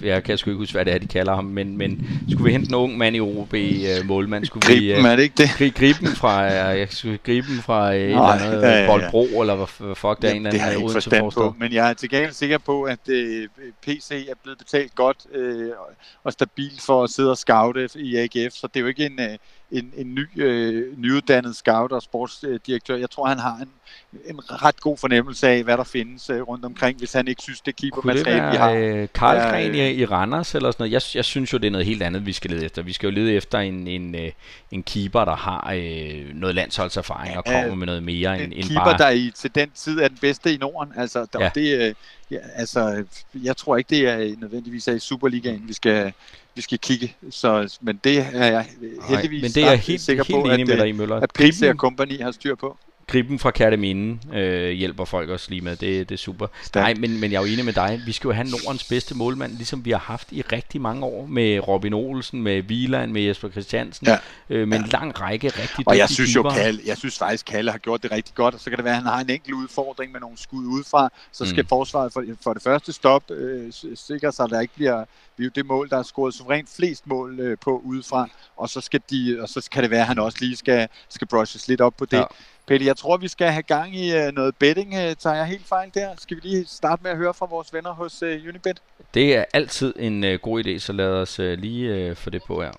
jeg kan sgu ikke huske, hvad det er, de kalder ham, men, men skulle vi hente en ung mand i OB øh, målmand? Skulle griben, vi, øh, er det ikke det? Gri, griben fra, øh, jeg skulle gribe fra øh, Nå, en eller anden ja, ja, ja. Boldbro, eller hvad fuck det er en eller anden. Det har jeg ikke forstand på, men jeg er til gengæld sikker på, at øh, PC er blevet betalt godt øh, og stabilt for at sidde og scoute i AGF, så det er jo ikke en, øh, en, en ny, øh, nyuddannet scout og sportsdirektør. Jeg tror, han har en, en ret god fornemmelse af, hvad der findes øh, rundt omkring, hvis han ikke synes, det keepermateriale, vi har. Øh, Karl Gren i, i Randers eller sådan noget? Jeg, jeg synes jo, det er noget helt andet, vi skal lede efter. Vi skal jo lede efter en, en, øh, en keeper, der har øh, noget landsholdserfaring ja, og kommer med noget mere end, end keeper, bare... der i, til den tid er den bedste i Norden. Altså, der, ja. det, øh, ja, altså, jeg tror ikke, det er nødvendigvis er i Superligaen, vi skal, vi skal kigge. Så, men det er jeg heldigvis Nej, men det er helt, sikker helt på, at, med dig, Møller. at PC og Company har styr på. Griben fra Kærteminde øh, hjælper folk også lige med. Det, det er super. Stærk. Nej, men, men jeg er jo enig med dig. Vi skal jo have Nordens bedste målmand, ligesom vi har haft i rigtig mange år. Med Robin Olsen, med Wieland, med Jesper Christiansen. Ja. Øh, med ja. en lang række rigtig Og jeg synes jo, Kalle, jeg synes faktisk, Kalle har gjort det rigtig godt. Og så kan det være, at han har en enkelt udfordring med nogle skud udefra. Så skal mm. forsvaret for, for det første stop øh, sikre sig, at der ikke bliver vi er jo det mål, der er scoret suverænt flest mål øh, på udefra, og så, skal de, og så kan det være, at han også lige skal, skal brushes lidt op på det. Ja. Peter, jeg tror, vi skal have gang i øh, noget betting. Øh, tager jeg helt fejl der? Skal vi lige starte med at høre fra vores venner hos øh, Unibet? Det er altid en god idé, så lad os lige få det på her.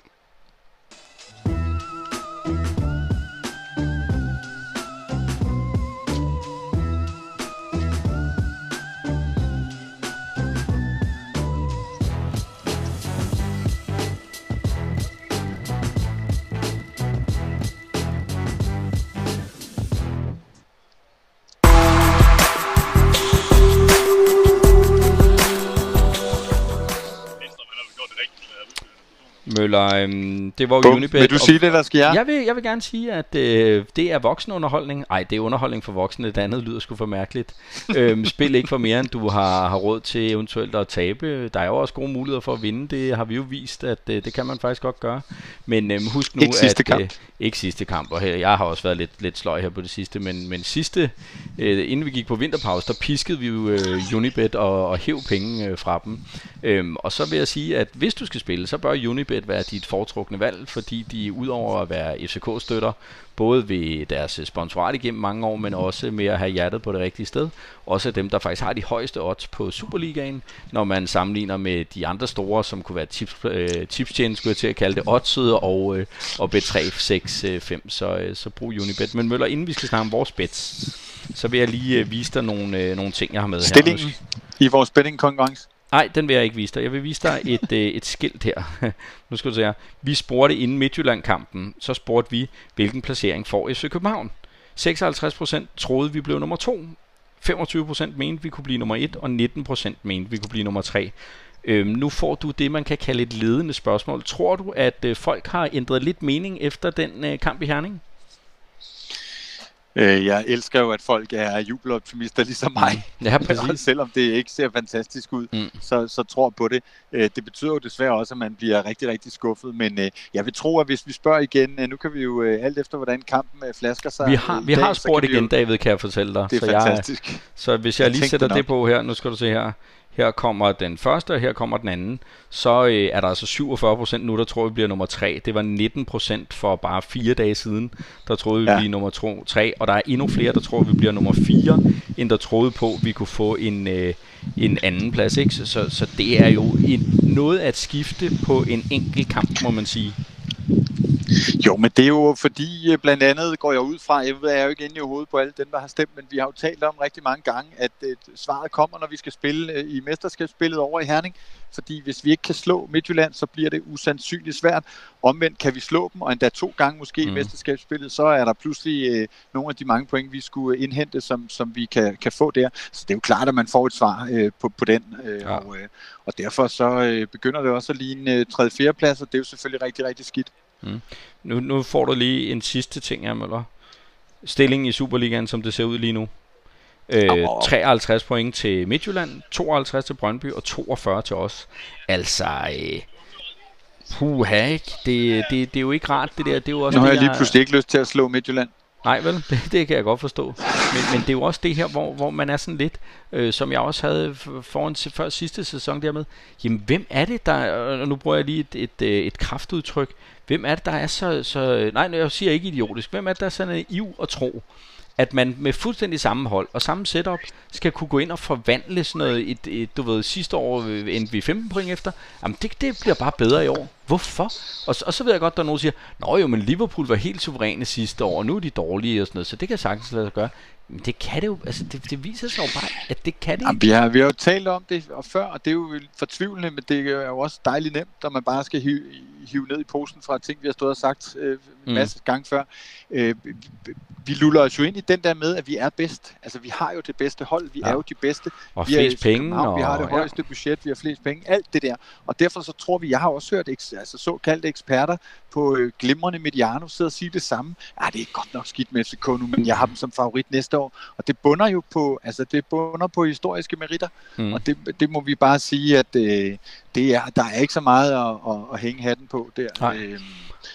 Møller, øhm, det var jo Bum. Unibet. Vil du sige det, eller skal jeg? Jeg vil, jeg vil gerne sige, at øh, det er voksenunderholdning. Nej, det er underholdning for voksne. Det andet lyder sgu for mærkeligt. øhm, spil ikke for mere, end du har, har råd til eventuelt at tabe. Der er jo også gode muligheder for at vinde. Det har vi jo vist, at øh, det kan man faktisk godt gøre. Men øhm, husk nu, Ikke sidste at... kamp. Øh, ikke sidste kamp, og her, jeg har også været lidt, lidt sløj her på det sidste, men, men sidste, øh, inden vi gik på vinterpause, der piskede vi jo øh, Unibet og, og hæv penge øh, fra dem. Øhm, og så vil jeg sige, at hvis du skal spille, så bør Unibet være dit foretrukne valg, fordi de udover at være FCK-støtter, både ved deres sponsorat igennem mange år, men også med at have hjertet på det rigtige sted. Også dem, der faktisk har de højeste odds på Superligaen, når man sammenligner med de andre store, som kunne være tips, øh, tipstjene, skulle jeg til at kalde det, oddset og, øh, og B365. Øh, så, øh, så brug Unibet. Men Møller, inden vi skal snakke om vores bets, så vil jeg lige øh, vise dig nogle, øh, nogle ting, jeg har med her. Stillingen i vores betting-konkurrence. Nej, den vil jeg ikke vise dig. Jeg vil vise dig et, øh, et skilt her. nu skal du se her. Vi spurgte inden Midtjylland-kampen, så spurgte vi, hvilken placering får FC København. 56% troede, vi blev nummer 2. 25% mente, vi kunne blive nummer 1, og 19% mente, vi kunne blive nummer 3. Øhm, nu får du det, man kan kalde et ledende spørgsmål. Tror du, at øh, folk har ændret lidt mening efter den øh, kamp i Herning? Øh, jeg elsker jo, at folk er jubeloptimister ligesom mig. Ja, præcis. selvom det ikke ser fantastisk ud, Mm. så, så tror på det. Øh, det betyder jo desværre også, at man bliver rigtig, rigtig skuffet. Men øh, jeg vil tro, at hvis vi spørger igen, øh, nu kan vi jo øh, alt efter, hvordan kampen øh, flasker sig. Vi har, vi dag, har spurgt kan vi igen, jo- David, kan jeg fortælle dig. Det er så, jeg, fantastisk. så hvis jeg Jeg lige sætter nok. det på her, nu skal du se her. Her kommer den første, og her kommer den anden. Så øh, er der altså 47% nu, der tror, vi bliver nummer 3. Det var 19% for bare fire dage siden, der troede vi Ja. blive nummer 2, 3. Og der er endnu flere, der tror, vi bliver nummer 4, end der troede på, vi kunne få en, øh, en anden plads. Ikke? Så, så, så det er jo en, noget at skifte på en enkelt kamp, må man sige. Jo, men det er jo fordi, øh, blandt andet går jeg ud fra, jeg ved, jeg er jo ikke inde i hovedet på alle dem, der har stemt, men vi har jo talt om rigtig mange gange, at øh, svaret kommer, når vi skal spille øh, i mesterskabsspillet over i Herning. Fordi hvis vi ikke kan slå Midtjylland, så bliver det usandsynligt svært. Omvendt kan vi slå dem, og endda to gange måske mm. I mesterskabsspillet, så er der pludselig øh, nogle af de mange point, vi skulle indhente, som, som vi kan, kan få der. Så det er jo klart, at man får et svar øh, på, på den. Øh, ja. og, øh, og derfor så øh, begynder det også at ligne øh, 3. 4. plads, og det er jo selvfølgelig rigtig, rigtig skidt. Nu, nu får du lige en sidste ting her, Møller. Stillingen i Superligaen, som det ser ud lige nu. Øh, Åh. 53 point til Midtjylland, 52 til Brøndby og 42 til os. Altså, øh, puha, ikke? Det, det, det er jo ikke rart, det der. Det er jo også Nu har jeg lige pludselig ikke lyst til at slå Midtjylland. Nej vel, det, det kan jeg godt forstå. Men, men det er jo også det her, hvor, hvor man er sådan lidt, øh, som jeg også havde foran før sidste sæson dermed. Jamen, hvem er det, der, øh, og nu bruger jeg lige et, et, øh, et kraftudtryk, hvem er det, der er så, så, nej, jeg siger ikke idiotisk, hvem er det, der er så naiv og tro, at man med fuldstændig samme hold og samme setup skal kunne gå ind og forvandle sådan noget, et, et, du ved, sidste år øh, endte vi 15 point efter. Jamen det, det bliver bare bedre i år. Hvorfor? Og, så- og så ved jeg godt, der er nogen, der siger, Nå jo, men Liverpool var helt suveræne sidste år, og nu er de dårlige og sådan noget, så det kan sagtens lade sig gøre. Men det kan det jo, altså det, det viser sig jo bare, at det kan det ikke. vi, har, vi har jo talt om det før, og det er jo fortvivlende, men det er jo også dejligt nemt, når man bare skal hive, hive ned i posen fra ting, vi har stået og sagt øh, en Mm. masse gange før. Øh, vi luller os jo ind i den der med, at vi er bedst. Altså, vi har jo det bedste hold, vi Ja. ja. er jo de bedste. Og vi er flest i penge. Og, vi har det ja. højeste budget, vi har flest penge, alt det der. Og derfor så tror vi, jeg har også hørt eks- altså, såkaldte eksperter på øh, glimrende Mediano sidde og sige det samme. Ja, det er godt nok skidt med FCK nu, men jeg har dem som favorit næste år. Og det bunder jo på, altså det bunder på historiske meritter. Mm. Og det, det må vi bare sige, at øh, det er, der er ikke så meget at, at, at hænge hatten på der. Nej. Øhm,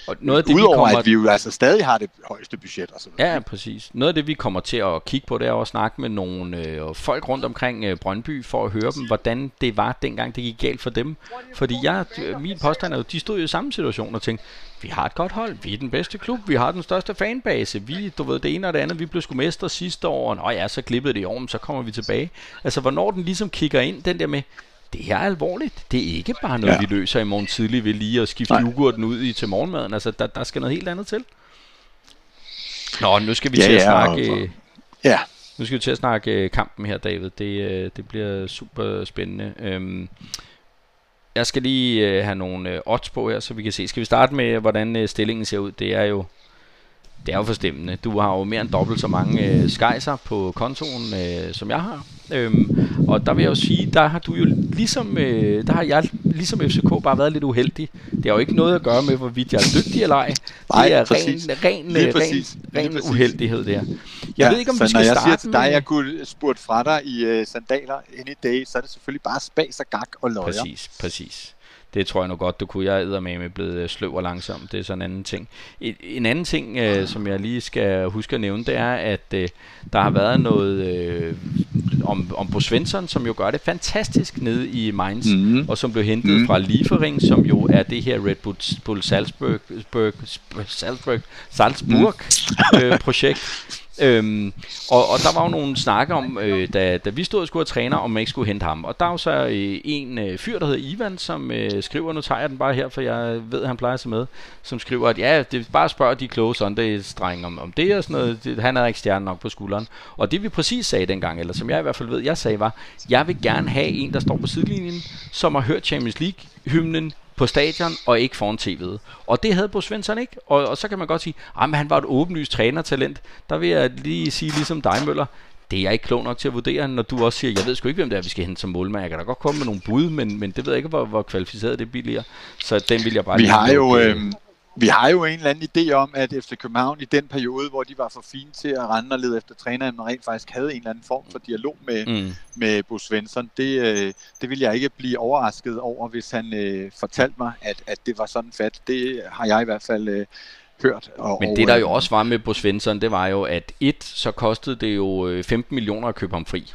Og noget af det, vi Udover kommer at vi jo altså stadig har det højeste budget og sådan noget. Ja, præcis. Noget af det, vi kommer til at kigge på, det er at snakke med nogle øh, folk rundt omkring øh, Brøndby, for at høre dem, hvordan det var, dengang det gik galt for dem. Fordi jeg, øh, min påstand er jo, de stod jo i samme situation og tænkte, vi har et godt hold, vi er den bedste klub, vi har den største fanbase, vi, du ved, det ene og det andet, vi blev sgu mestre sidste år, og nå ja, så klippede det i år, men så kommer vi tilbage. Altså, hvornår den ligesom kigger ind, den der med, det er alvorligt. Det er ikke bare noget, ja. Ja. vi løser i morgen tidlig ved lige at skifte yoghurten ud i til morgenmaden. Altså, der, der skal noget helt andet til. Nå, nu skal vi Ja, til at ja, snakke... og- øh, Ja, nu skal vi til at snakke øh, kampen her, David. Det, øh, det bliver super spændende. Øhm, jeg skal lige øh, have nogle øh, odds på her, så vi kan se. Skal vi starte med, hvordan øh, stillingen ser ud? Det er jo det er jo forstemmende. Du har jo mere end dobbelt så mange øh, skejser på kontoen, øh, som jeg har. Øhm, og der vil jeg jo sige, der har du jo ligesom, øh, der har jeg ligesom FCK bare været lidt uheldig. Det har jo ikke noget at gøre med, hvorvidt jeg er dygtig eller ej. Nej, det er præcis. ren, ren, Lige ren, præcis. ren, Lige ren præcis. uheldighed der. Jeg ja, ved ikke, om vi skal når jeg starte siger til dig, jeg kunne spurgt fra dig i uh, sandaler any day, så er det selvfølgelig bare spas og gak og løjer. Præcis, præcis. Det tror jeg nu godt, du kunne. Jeg er med blevet øh, sløv og langsom. Det er sådan en anden ting. En, en anden ting, øh, som jeg lige skal huske at nævne, det er, at øh, der har været noget øh, om, om Bo Svensson, som jo gør det fantastisk nede i Mainz, Mhm. og som blev hentet Mhm. fra Liefering, som jo er det her Red Bull, Bull Salzburg, Salzburg, Salzburg, Salzburg øh, projekt. Øhm, og, og der var jo nogle snakke om, øh, da, da vi stod og skulle have træner, om man ikke skulle hente ham. Og der er jo så øh, en øh, fyr, der hedder Ivan, som øh, skriver, nu tager jeg den bare her, for jeg ved, at han plejer sig med, som skriver, at ja, det bare spørg de kloge Sundays-drenge om, om det og sådan noget. Det, han er ikke stjerne nok på skulderen. Og det vi præcis sagde dengang, eller som jeg i hvert fald ved, jeg sagde var, jeg vil gerne have en, der står på sidelinjen, som har hørt Champions League-hymnen på stadion og ikke foran tv'et. Og det havde Bo Svensson ikke. Og, og så kan man godt sige, at han var et åbenlyst trænertalent. Der vil jeg lige sige ligesom dig, Møller. Det er jeg ikke klog nok til at vurdere, når du også siger, jeg ved sgu ikke, hvem det er, vi skal hente som målmand. Jeg kan da godt komme med nogle bud, men, men det ved jeg ikke, hvor, hvor kvalificeret det bliver. Så den vil jeg bare Vi har jo, øh, vi har jo en eller anden idé om, at FC København i den periode, hvor de var for fine til at rende og lede efter træneren, rent faktisk havde en eller anden form for dialog med, Mm. med Bo Svensson. Det, øh, det vil jeg ikke blive overrasket over, hvis han øh, fortalte mig, at, at det var sådan fat. Det har jeg i hvert fald øh, hørt. Og, Men det der øh, jo også var med Bo Svensson, det var jo, at et, så kostede det jo øh, 15 millioner at købe ham fri.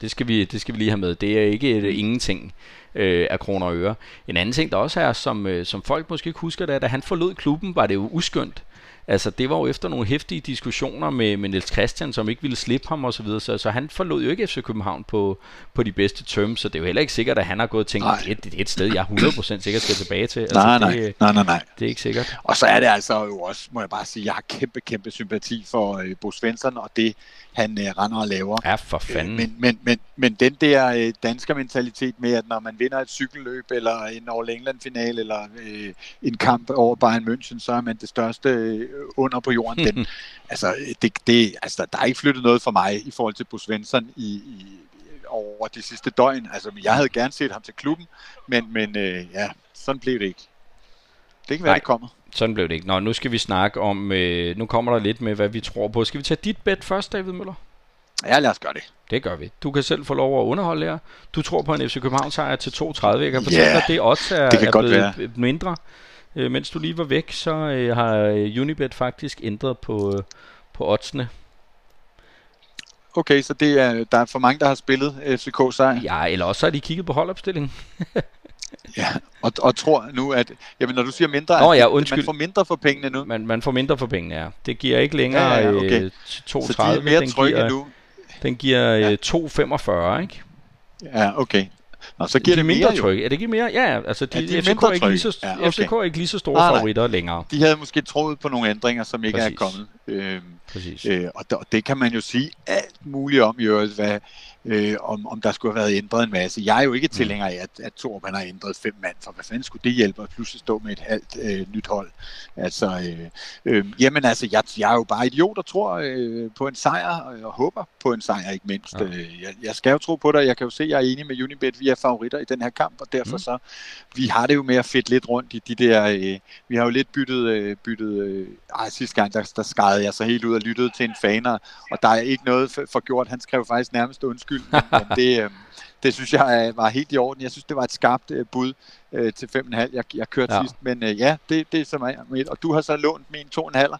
Det skal vi, det skal vi lige have med. Det er ikke et, ingenting øh, af kroner og øre. En anden ting, der også er, som, øh, som folk måske ikke husker, det er, at da han forlod klubben, var det jo uskyndt. Altså, det var jo efter nogle hæftige diskussioner med, med Niels Christian, som ikke ville slippe ham osv., så, så, så han forlod jo ikke FC København på, på de bedste terms, så det er jo heller ikke sikkert, at han har gået og tænkt, Nej. det, det er et sted, jeg 100% sikkert skal tilbage til. Altså, Nej, det, nej, nej, nej, nej. det er ikke sikkert. Og så er det altså jo også, må jeg bare sige, jeg har kæmpe, kæmpe sympati for øh, Bo Svensson og det, han øh, render og laver. Ja, for fanden. Øh, Men, men, men, men den der øh, dansker mentalitet med, at når man vinder et cykelløb, eller en All England final, eller øh, en kamp over Bayern München, så er man det største øh, under på jorden. Den, altså, det, det, altså, der er ikke flyttet noget for mig i forhold til Bo Svensson i, i, over de sidste døgn. Altså, jeg havde gerne set ham til klubben, men, men øh, ja, sådan blev det ikke. Det kan være, Nej. det kommer. Sådan blev det ikke. Nå, nu skal vi snakke om, øh, nu kommer der lidt med, hvad vi tror på. Skal vi tage dit bet først, David Møller? Ja, lad os gøre det. Det gør vi. Du kan selv få lov at underholde jer. Du tror på en FC København sejr til 2,30. Jeg kan fortælle Ja, dig, at det odds er, det er blevet være. mindre. Øh, mens du lige var væk, så øh, har øh, Unibet faktisk ændret på, øh, på oddsene. Okay, så det er, der er for mange, der har spillet FCK sejr. Ja, eller også har de kigget på holdopstillingen. Ja, og, og tror nu, at... Jamen, når du siger mindre, Nå ja, man undskyld. får mindre for pengene nu. Man, man får mindre for pengene, ja. Det giver ikke længere Ja, ja, okay. øh, til 2,30. Så de er mere den trygge giver, nu. Den giver Ja. øh, 2,45, ikke? Ja, okay. Nå, så giver de det er mindre mere jo. Er det ikke mere? Ja, ja. Altså, de, Ja, de er FCK, er ikke lige så. Ja, okay. FCK er ikke lige så store Nej, nej. favoritter længere. De havde måske troet på nogle ændringer, som ikke Præcis. er kommet. Øhm, Præcis. øh, og, der, og det kan man jo sige alt muligt om i øvrigt, hvad, øh, om, om der skulle have været ændret en masse. Jeg er jo Mm. ikke tilhænger af, at, at han har ændret fem mand, for hvad fanden skulle det hjælpe at pludselig stå med et halvt øh, nyt hold? Altså, øh, øh, jamen altså, jeg, jeg er jo bare idiot og tror øh, på en sejr, og jeg håber på en sejr ikke mindst. Ja. Øh, jeg, jeg skal jo tro på dig, jeg kan jo se, at jeg er enig med Unibet, vi er favoritter i den her kamp, og derfor Mm. mm. så, vi har det jo med at fedt lidt rundt i de der, øh, vi har jo lidt byttet, øh, byttet øh, ej, sidste gang, der, der skadede jeg så helt ud og lyttede til en faner, og der er ikke noget for, for gjort. Han skrev faktisk nærmest undskyld, men, men det, øh, det synes jeg øh, var helt i orden. Jeg synes, det var et skarpt øh, bud øh, til 5,5. Jeg, jeg kørte Ja. ja. sidst, men øh, ja, det, det er som er mit. Og du har så lånt min 2,5.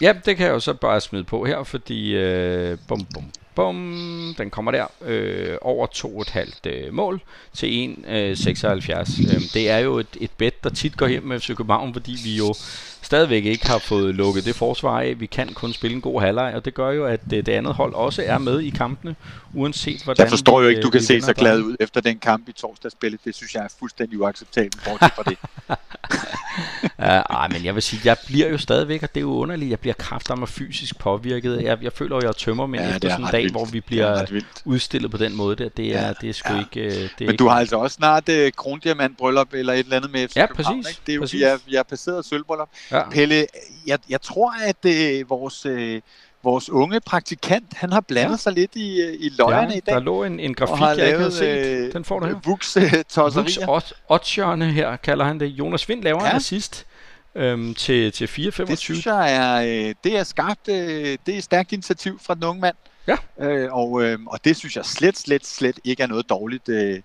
Ja, det kan jeg jo så bare smide på her, fordi øh, bum, bum, bum, den kommer der øh, over 2,5 øh, mål til 1,76. Øh, 76. øhm, det er jo et, et bet, der tit går hjem med FC København, fordi vi jo stadigvæk ikke har fået lukket det forsvar af. Vi kan kun spille en god halvleg, og det gør jo, at øh, det andet hold også er med i kampene, uanset hvordan Jeg forstår jo ikke, du øh, kan se så glad ud efter den kamp i torsdagsspillet. Det synes jeg er fuldstændig uacceptabelt, bortset fra det. Ej, men jeg vil sige, jeg bliver jo stadigvæk, og det er jo underligt, jeg bliver kraftigt fysisk påvirket. Jeg, jeg føler jo, jeg tømmer men Ja, efter er sådan en ret vildt. hvor vi er bliver udstillet på den måde der. Det er, Ja, det er sgu ja. ikke... øh, Det er Men ikke, du har altså også snart øh, krondiamantbryllup eller et eller andet med FC Ja, København, præcis, Ikke? Det er jo, præcis. vi, er passeret sølvbryllup. ja. Pelle, jeg, jeg tror, at øh, vores, øh, vores unge praktikant, han har blandet ja. sig lidt i, i løjerne ja, i dag. der lå en, en grafik, jeg ikke havde set. Den får du her. Vux tosserier. Vux Otsjørne her, kalder han det. Jonas Vind laver ja. en assist øhm, til, til 4-25. Det synes jeg er, det er skarpt, det er stærkt initiativ fra den unge mand. Ja. Øh, og, øh, og det synes jeg slet, slet, slet ikke er noget dårligt øh,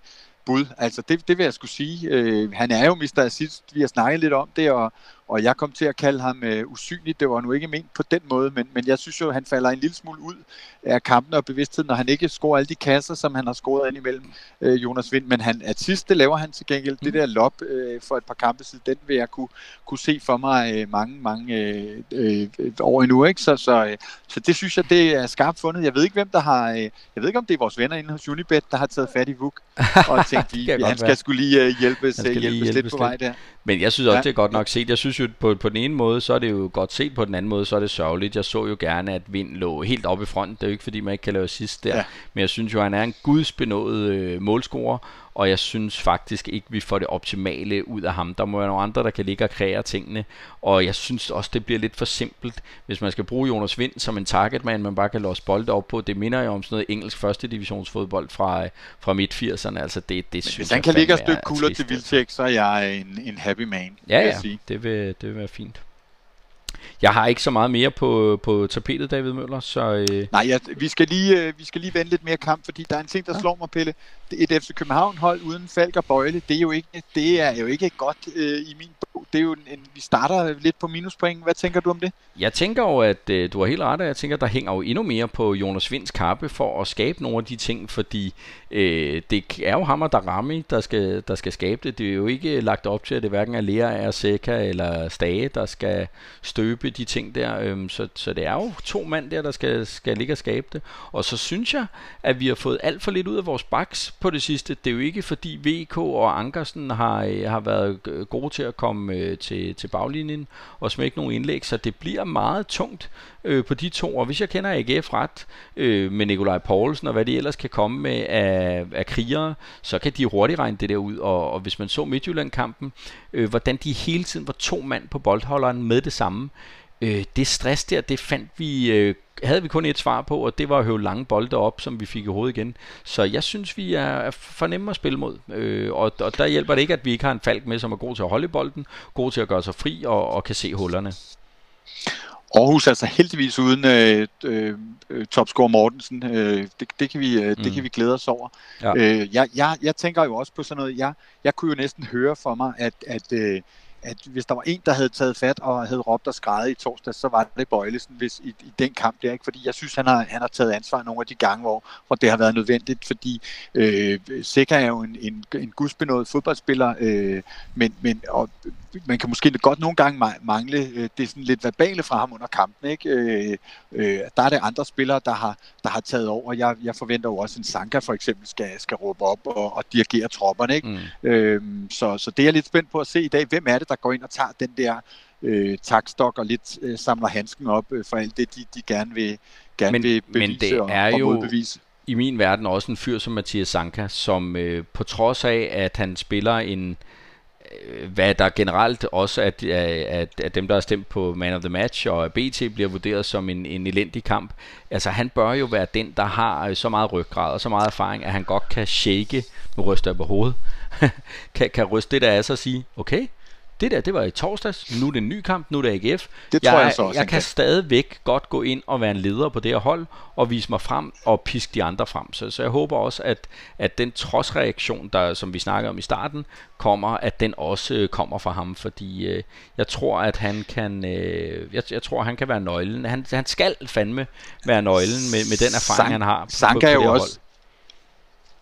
bud. Altså det, det vil jeg skulle sige. Øh, han er jo Mr. Assist, vi har snakket lidt om det, og, og jeg kom til at kalde ham øh, usynlig. Det var nu ikke ment på den måde, men, men jeg synes jo, at han falder en lille smule ud af kampen og bevidstheden, når han ikke scorer alle de kasser, som han har scoret ind imellem øh, Jonas Vind. Men han, at sidst, det laver han til gengæld. Mm. Det der lop øh, for et par kampe siden, den vil jeg kunne, kunne se for mig øh, mange, mange øh, øh, år endnu. Ikke? Så, så, øh, så det synes jeg, det er skarpt fundet. Jeg ved ikke, hvem der har... Øh, jeg ved ikke, om det er vores venner inde hos Unibet, der har taget fat i Vuk og tænkt, vi, han skal skulle lige øh, hjælpes, hjælpes, hjælpes lidt på vej der. Men jeg synes også, ja. det er godt nok set. Jeg synes jo, på, på den ene måde, så er det jo godt set, på den anden måde, så er det sørgeligt. Jeg så jo gerne, at Vind lå helt oppe i fronten. Det er jo ikke, fordi man ikke kan lave sidst der. Ja. Men jeg synes jo, at han er en gudsbenået øh, målscorer, og jeg synes faktisk ikke, vi får det optimale ud af ham. Der må være nogle andre, der kan ligge og kreere tingene, og jeg synes også, det bliver lidt for simpelt, hvis man skal bruge Jonas Vind som en targetman, man bare kan låse bolde op på. Det minder jo om sådan noget engelsk første divisionsfodbold fra, fra midt-80'erne, altså det, det synes Hvis han kan ligge og stykke kugler til Vildtjek, så er jeg en, en happy man. Ja, ja, sige. Det, vil, det vil være fint. Jeg har ikke så meget mere på, på tapetet, David Møller, så... Øh... Nej, ja, vi, skal lige, øh, vi skal lige vende lidt mere kamp, fordi der er en ting, der ja. slår mig, Pelle. Et FC København-hold uden Falk og Bøjle, det er jo ikke, det er jo ikke godt øh, i min. Det er jo en, vi starter lidt på minuspoint. Hvad tænker du om det? Jeg tænker jo, at øh, du har helt ret, og jeg tænker, der hænger jo endnu mere på Jonas Vinds kappe for at skabe nogle af de ting, fordi øh, det er jo ham og Darami, der skal, der skal skabe det. Det er jo ikke øh, lagt op til, at det hverken er Lea, Seca eller Stage, der skal støbe de ting der. Øhm, så, så det er jo to mand der, der skal, skal ligge og skabe det. Og så synes jeg, at vi har fået alt for lidt ud af vores baks på det sidste. Det er jo ikke fordi VK og Ankersen har, øh, har været gode til at komme øh, til, til baglinjen og smække nogle indlæg, så det bliver meget tungt øh, på de to. Og hvis jeg kender AGF ret øh, med Nikolaj Poulsen og hvad de ellers kan komme med af, af krigere, så kan de hurtigt regne det der ud. Og, og hvis man så Midtjylland-kampen, øh, hvordan de hele tiden var to mand på boldholderen med det samme, Øh, det stress der, det fandt vi, øh, havde vi kun et svar på, og det var at høve lange bolde op, som vi fik i hovedet igen. Så jeg synes, vi er, er for nemme at spille mod. Øh, og, og der hjælper det ikke, at vi ikke har en falk med, som er god til at holde bolden, god til at gøre sig fri og, og kan se hullerne. Aarhus altså heldigvis uden øh, øh, topscorer Mortensen. Øh, det, det, kan vi, øh, mm. det kan vi glæde os over. Ja. Øh, jeg, jeg, jeg tænker jo også på sådan noget. Jeg, jeg kunne jo næsten høre for mig, at, at øh, at hvis der var en, der havde taget fat og havde råbt og skrejet i torsdag, så var det Bøjlesen hvis, i, i den kamp der. Ikke? Fordi jeg synes, han har, han har taget ansvar nogle af de gange, hvor, hvor det har været nødvendigt. Fordi øh, Sikker er jo en, en, en gudsbenået fodboldspiller, øh, men, men og, man kan måske godt nogle gange mangle øh, det sådan lidt verbale fra ham under kampen. Ikke? Øh, øh, der er det andre spillere, der har, der har taget over. Jeg, jeg forventer jo også, at en Sanka for eksempel skal, skal råbe op og, og dirigere tropperne. Ikke? Mm. Øh, så, så det er jeg lidt spændt på at se i dag. Hvem er det, der går ind og tager den der øh, takstok og lidt øh, samler handsken op øh, for alt det, de, de gerne vil, gerne men, vil bevise men det er og, og jo modbevise. i min verden også en fyr som Mathias Sanka, som øh, på trods af, at han spiller en Øh, Øh, hvad der generelt også at, at, at dem, der har stemt på Man of the Match og BT bliver vurderet som en, en elendig kamp. Altså han bør jo være den, der har øh, så meget ryggrad og så meget erfaring, at han godt kan shake, nu ryster jeg på hovedet, kan, kan ryste det der af sig og sige, okay, det der, det var i torsdags, nu er det en ny kamp, nu er det AGF. Det tror jeg, jeg så også. Jeg kan, kan stadigvæk godt gå ind og være en leder på det her hold, og vise mig frem og piske de andre frem. Så, så jeg håber også, at, at den trodsreaktion, der, som vi snakkede om i starten, kommer, at den også øh, kommer fra ham, fordi øh, jeg tror, at han kan, øh, jeg, jeg tror, han kan være nøglen. Han, han skal fandme være nøglen med, med den erfaring, Sank, han har. Sanka på, på er jo også, hold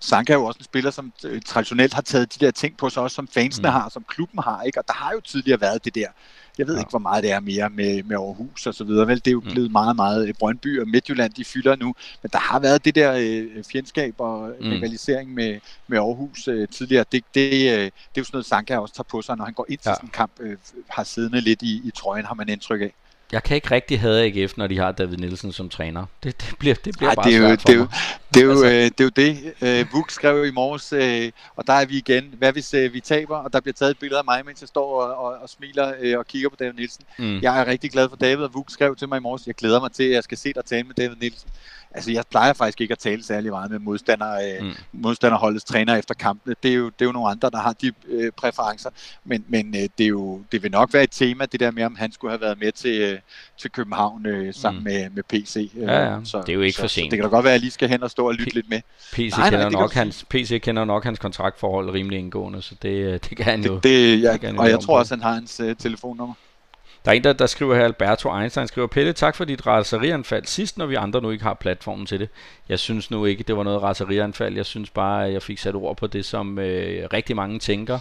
Sanka er jo også en spiller, som øh, traditionelt har taget de der ting på sig, også som fansene mm. har, som klubben har, ikke? og der har jo tidligere været det der. Jeg ved ja. ikke, hvor meget det er mere med, med Aarhus og så videre. Vel, det er jo mm. blevet meget, meget øh, Brøndby og Midtjylland, de fylder nu. Men der har været det der øh, fjendskab og mm. rivalisering med, med Aarhus øh, tidligere. Det, det, øh, det er jo sådan noget, Sanka også tager på sig, når han går ind til ja. sådan en kamp, øh, har siddende lidt i, i trøjen, har man indtryk af. Jeg kan ikke rigtig have AGF, når de har David Nielsen som træner. Det, det bliver, det bliver Ej, bare det er jo, svært for det er jo, det er jo, altså. øh, det, er jo det. Øh, Vuk skrev i morges, øh, og der er vi igen. Hvad hvis øh, vi taber, og der bliver taget et billede af mig, mens jeg står og, og, og smiler øh, og kigger på David Nielsen. Mm. Jeg er rigtig glad for David, og Vuk skrev til mig i morges, jeg glæder mig til, at jeg skal se dig tale med David Nielsen altså jeg plejer faktisk ikke at tale særlig meget med modstander, øh, mm. modstanderholdets træner efter kampene. Det er, jo, det er jo nogle andre, der har de øh, præferencer. Men, men øh, det, er jo, det vil nok være et tema, det der med, om han skulle have været med til, øh, til København øh, sammen mm. med, med PC. Øh, ja, ja. Så, det er jo ikke så, for sent. Så det kan da godt være, at jeg lige skal hen og stå og lytte P- lidt med. PC, nej, kender nej, nok hans, PC kender nok hans kontraktforhold rimelig indgående, så det, øh, det kan han jo. Det, det, jeg, det og jeg tror også, han har hans øh, telefonnummer. Der er en, der, der skriver her, Alberto Einstein skriver, Pelle, tak for dit raserianfald sidst, når vi andre nu ikke har platformen til det. Jeg synes nu ikke, det var noget raserianfald. Jeg synes bare, at jeg fik sat ord på det, som øh, rigtig mange tænker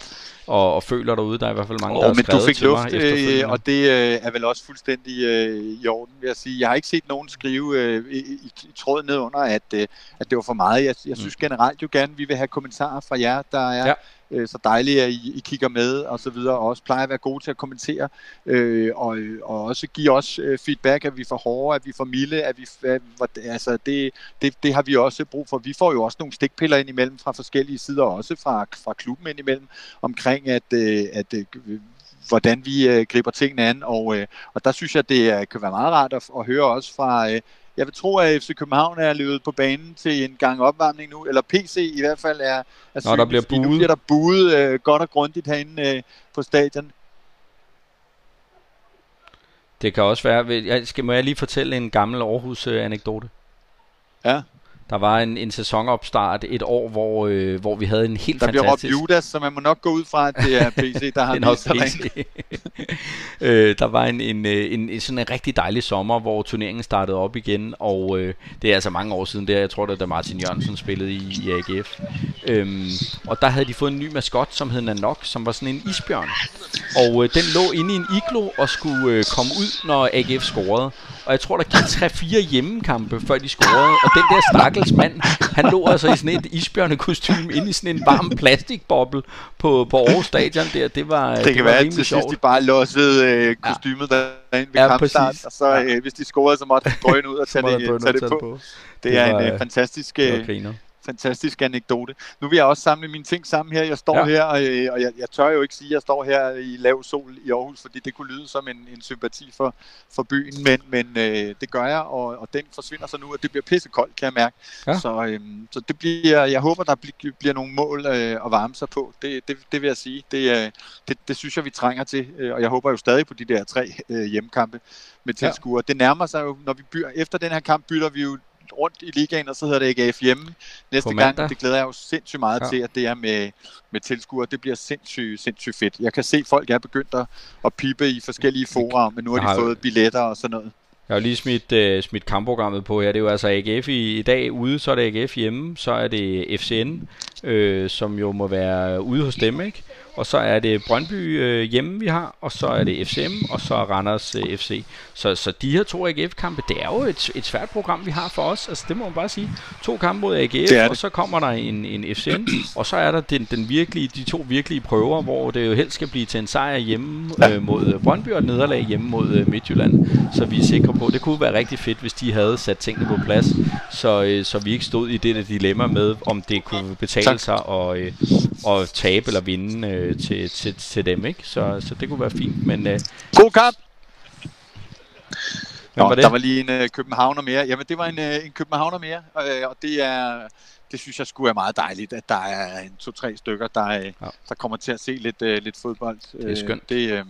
og, og føler derude. Der er i hvert fald mange, oh, der har men skrevet du fik til luft, mig øh, og det øh, er vel også fuldstændig øh, i orden, vil jeg sige. Jeg har ikke set nogen skrive øh, i, i, i tråd ned under, at, øh, at det var for meget. Jeg, jeg synes mm. generelt jo gerne, vi vil have kommentarer fra jer, der er... Ja øh, så dejligt, at I, I kigger med og så videre, og også plejer at være gode til at kommentere, øh, og, og også give os øh, feedback, at vi får hårde, at vi får milde, at vi, at, altså det, det, det har vi også brug for. Vi får jo også nogle stikpiller ind imellem fra forskellige sider, også fra, fra klubben ind imellem, omkring at, øh, at øh, hvordan vi øh, griber tingene an, og, øh, og der synes jeg, det kan være meget rart at, at høre også fra, øh, jeg vil tro, at FC København er løbet på banen til en gang opvarmning nu, eller PC i hvert fald er, er Nå, der bliver buet. Nu bliver der buet øh, godt og grundigt herinde øh, på stadion. Det kan også være, jeg skal, må jeg lige fortælle en gammel Aarhus-anekdote? Ja. Der var en, en sæsonopstart et år, hvor, øh, hvor vi havde en helt der fantastisk... Der bliver Judas, så man må nok gå ud fra, at det er PC, der har det er PC. øh, der var en, en, øh, en, en, sådan en rigtig dejlig sommer, hvor turneringen startede op igen, og øh, det er altså mange år siden der, jeg tror det er da Martin Jørgensen spillede i, i AGF. Øhm, og der havde de fået en ny maskot, som hed Nanok, som var sådan en isbjørn. Og øh, den lå inde i en iglo og skulle øh, komme ud, når AGF scorede og jeg tror, der gik 3-4 hjemmekampe, før de scorede. Og den der stakkels mand, han lå altså i sådan et isbjørnekostyme inde i sådan en varm plastikboble på, på Aarhus Stadion der. Det var Det, det kan var være, at til sidst de bare låsede øh, kostymet ja. derinde ved ja, kampstart, præcis. og så øh, hvis de scorede, så måtte han drøne ud og tage, det, tage det, på. på. Det, det er var, en øh, fantastisk... Øh, fantastisk anekdote. Nu vil jeg også samle mine ting sammen her. Jeg står ja. her, og, øh, og jeg, jeg tør jo ikke sige, at jeg står her i lav sol i Aarhus, fordi det kunne lyde som en, en sympati for, for byen, men, men øh, det gør jeg, og, og den forsvinder så nu, og det bliver pissekoldt, kan jeg mærke. Ja. Så, øh, så det bliver, jeg håber, der bliver, bliver nogle mål øh, at varme sig på. Det, det, det vil jeg sige. Det, øh, det, det synes jeg, vi trænger til, øh, og jeg håber jo stadig på de der tre øh, hjemmekampe med tilskuere. Ja. Det nærmer sig jo, når vi byr, efter den her kamp bytter vi jo rundt i ligaen, og så hedder det AGF hjemme næste gang. Det glæder jeg jo sindssygt meget ja. til, at det er med, med tilskuere. Det bliver sindssygt, sindssygt fedt. Jeg kan se, at folk er begyndt at, at pipe i forskellige fora, men nu har de fået billetter og sådan noget. Jeg har lige smidt, uh, smidt kampprogrammet på her. Det er jo altså AGF i, i dag ude, så er det AGF hjemme, så er det FCN, øh, som jo må være ude hos dem, ikke? Og så er det Brøndby øh, hjemme, vi har, og så er det FCM, og så er Randers øh, FC. Så, så de her to AGF-kampe, det er jo et, et svært program, vi har for os. Altså, det må man bare sige. To kampe mod AGF, det det. og så kommer der en, en FCN, og så er der den, den virkelige, de to virkelige prøver, hvor det jo helst skal blive til en sejr hjemme øh, mod Brøndby, og et nederlag hjemme mod øh, Midtjylland. Så vi er sikre på, det kunne være rigtig fedt, hvis de havde sat tingene på plads, så, øh, så vi ikke stod i det dilemma med, om det kunne betale tak. sig at, øh, at tabe eller vinde øh, øh, til, til, til dem, ikke? Så, så det kunne være fint, men... Øh, God kamp! Nå, var det? der var lige en øh, københavner mere. Jamen, det var en, øh, en københavner mere, øh, og det er... Det synes jeg skulle er meget dejligt, at der er en to-tre stykker, der, øh, ja. der kommer til at se lidt, øh, lidt fodbold. Det er skønt. Øh, det, øh,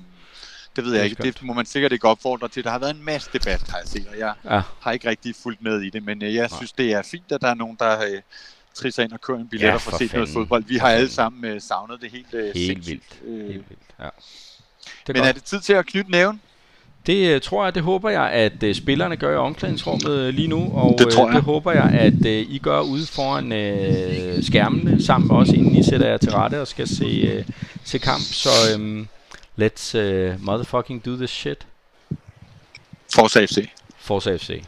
det ved det jeg ikke. Skønt. Det må man sikkert ikke opfordre til. Der har været en masse debat, har jeg set, og jeg ja. har ikke rigtig fulgt med i det, men øh, jeg synes, det er fint, at der er nogen, der øh, trisse ind og køre en billet ja, for, for at se noget fodbold. Vi har alle sammen uh, savnet det helt, uh, helt vildt. Uh, helt vildt. Ja. Det er men godt. er det tid til at knytte næven? Det uh, tror jeg, det håber jeg, at uh, spillerne gør i omklædningsrummet uh, lige nu, og det, tror jeg. Det håber jeg, at I gør ude foran uh, skærmene sammen med os, inden I sætter jer til rette og skal se, uh, se kamp. Så um, let's uh, motherfucking do this shit. Forza FC. Forza FC.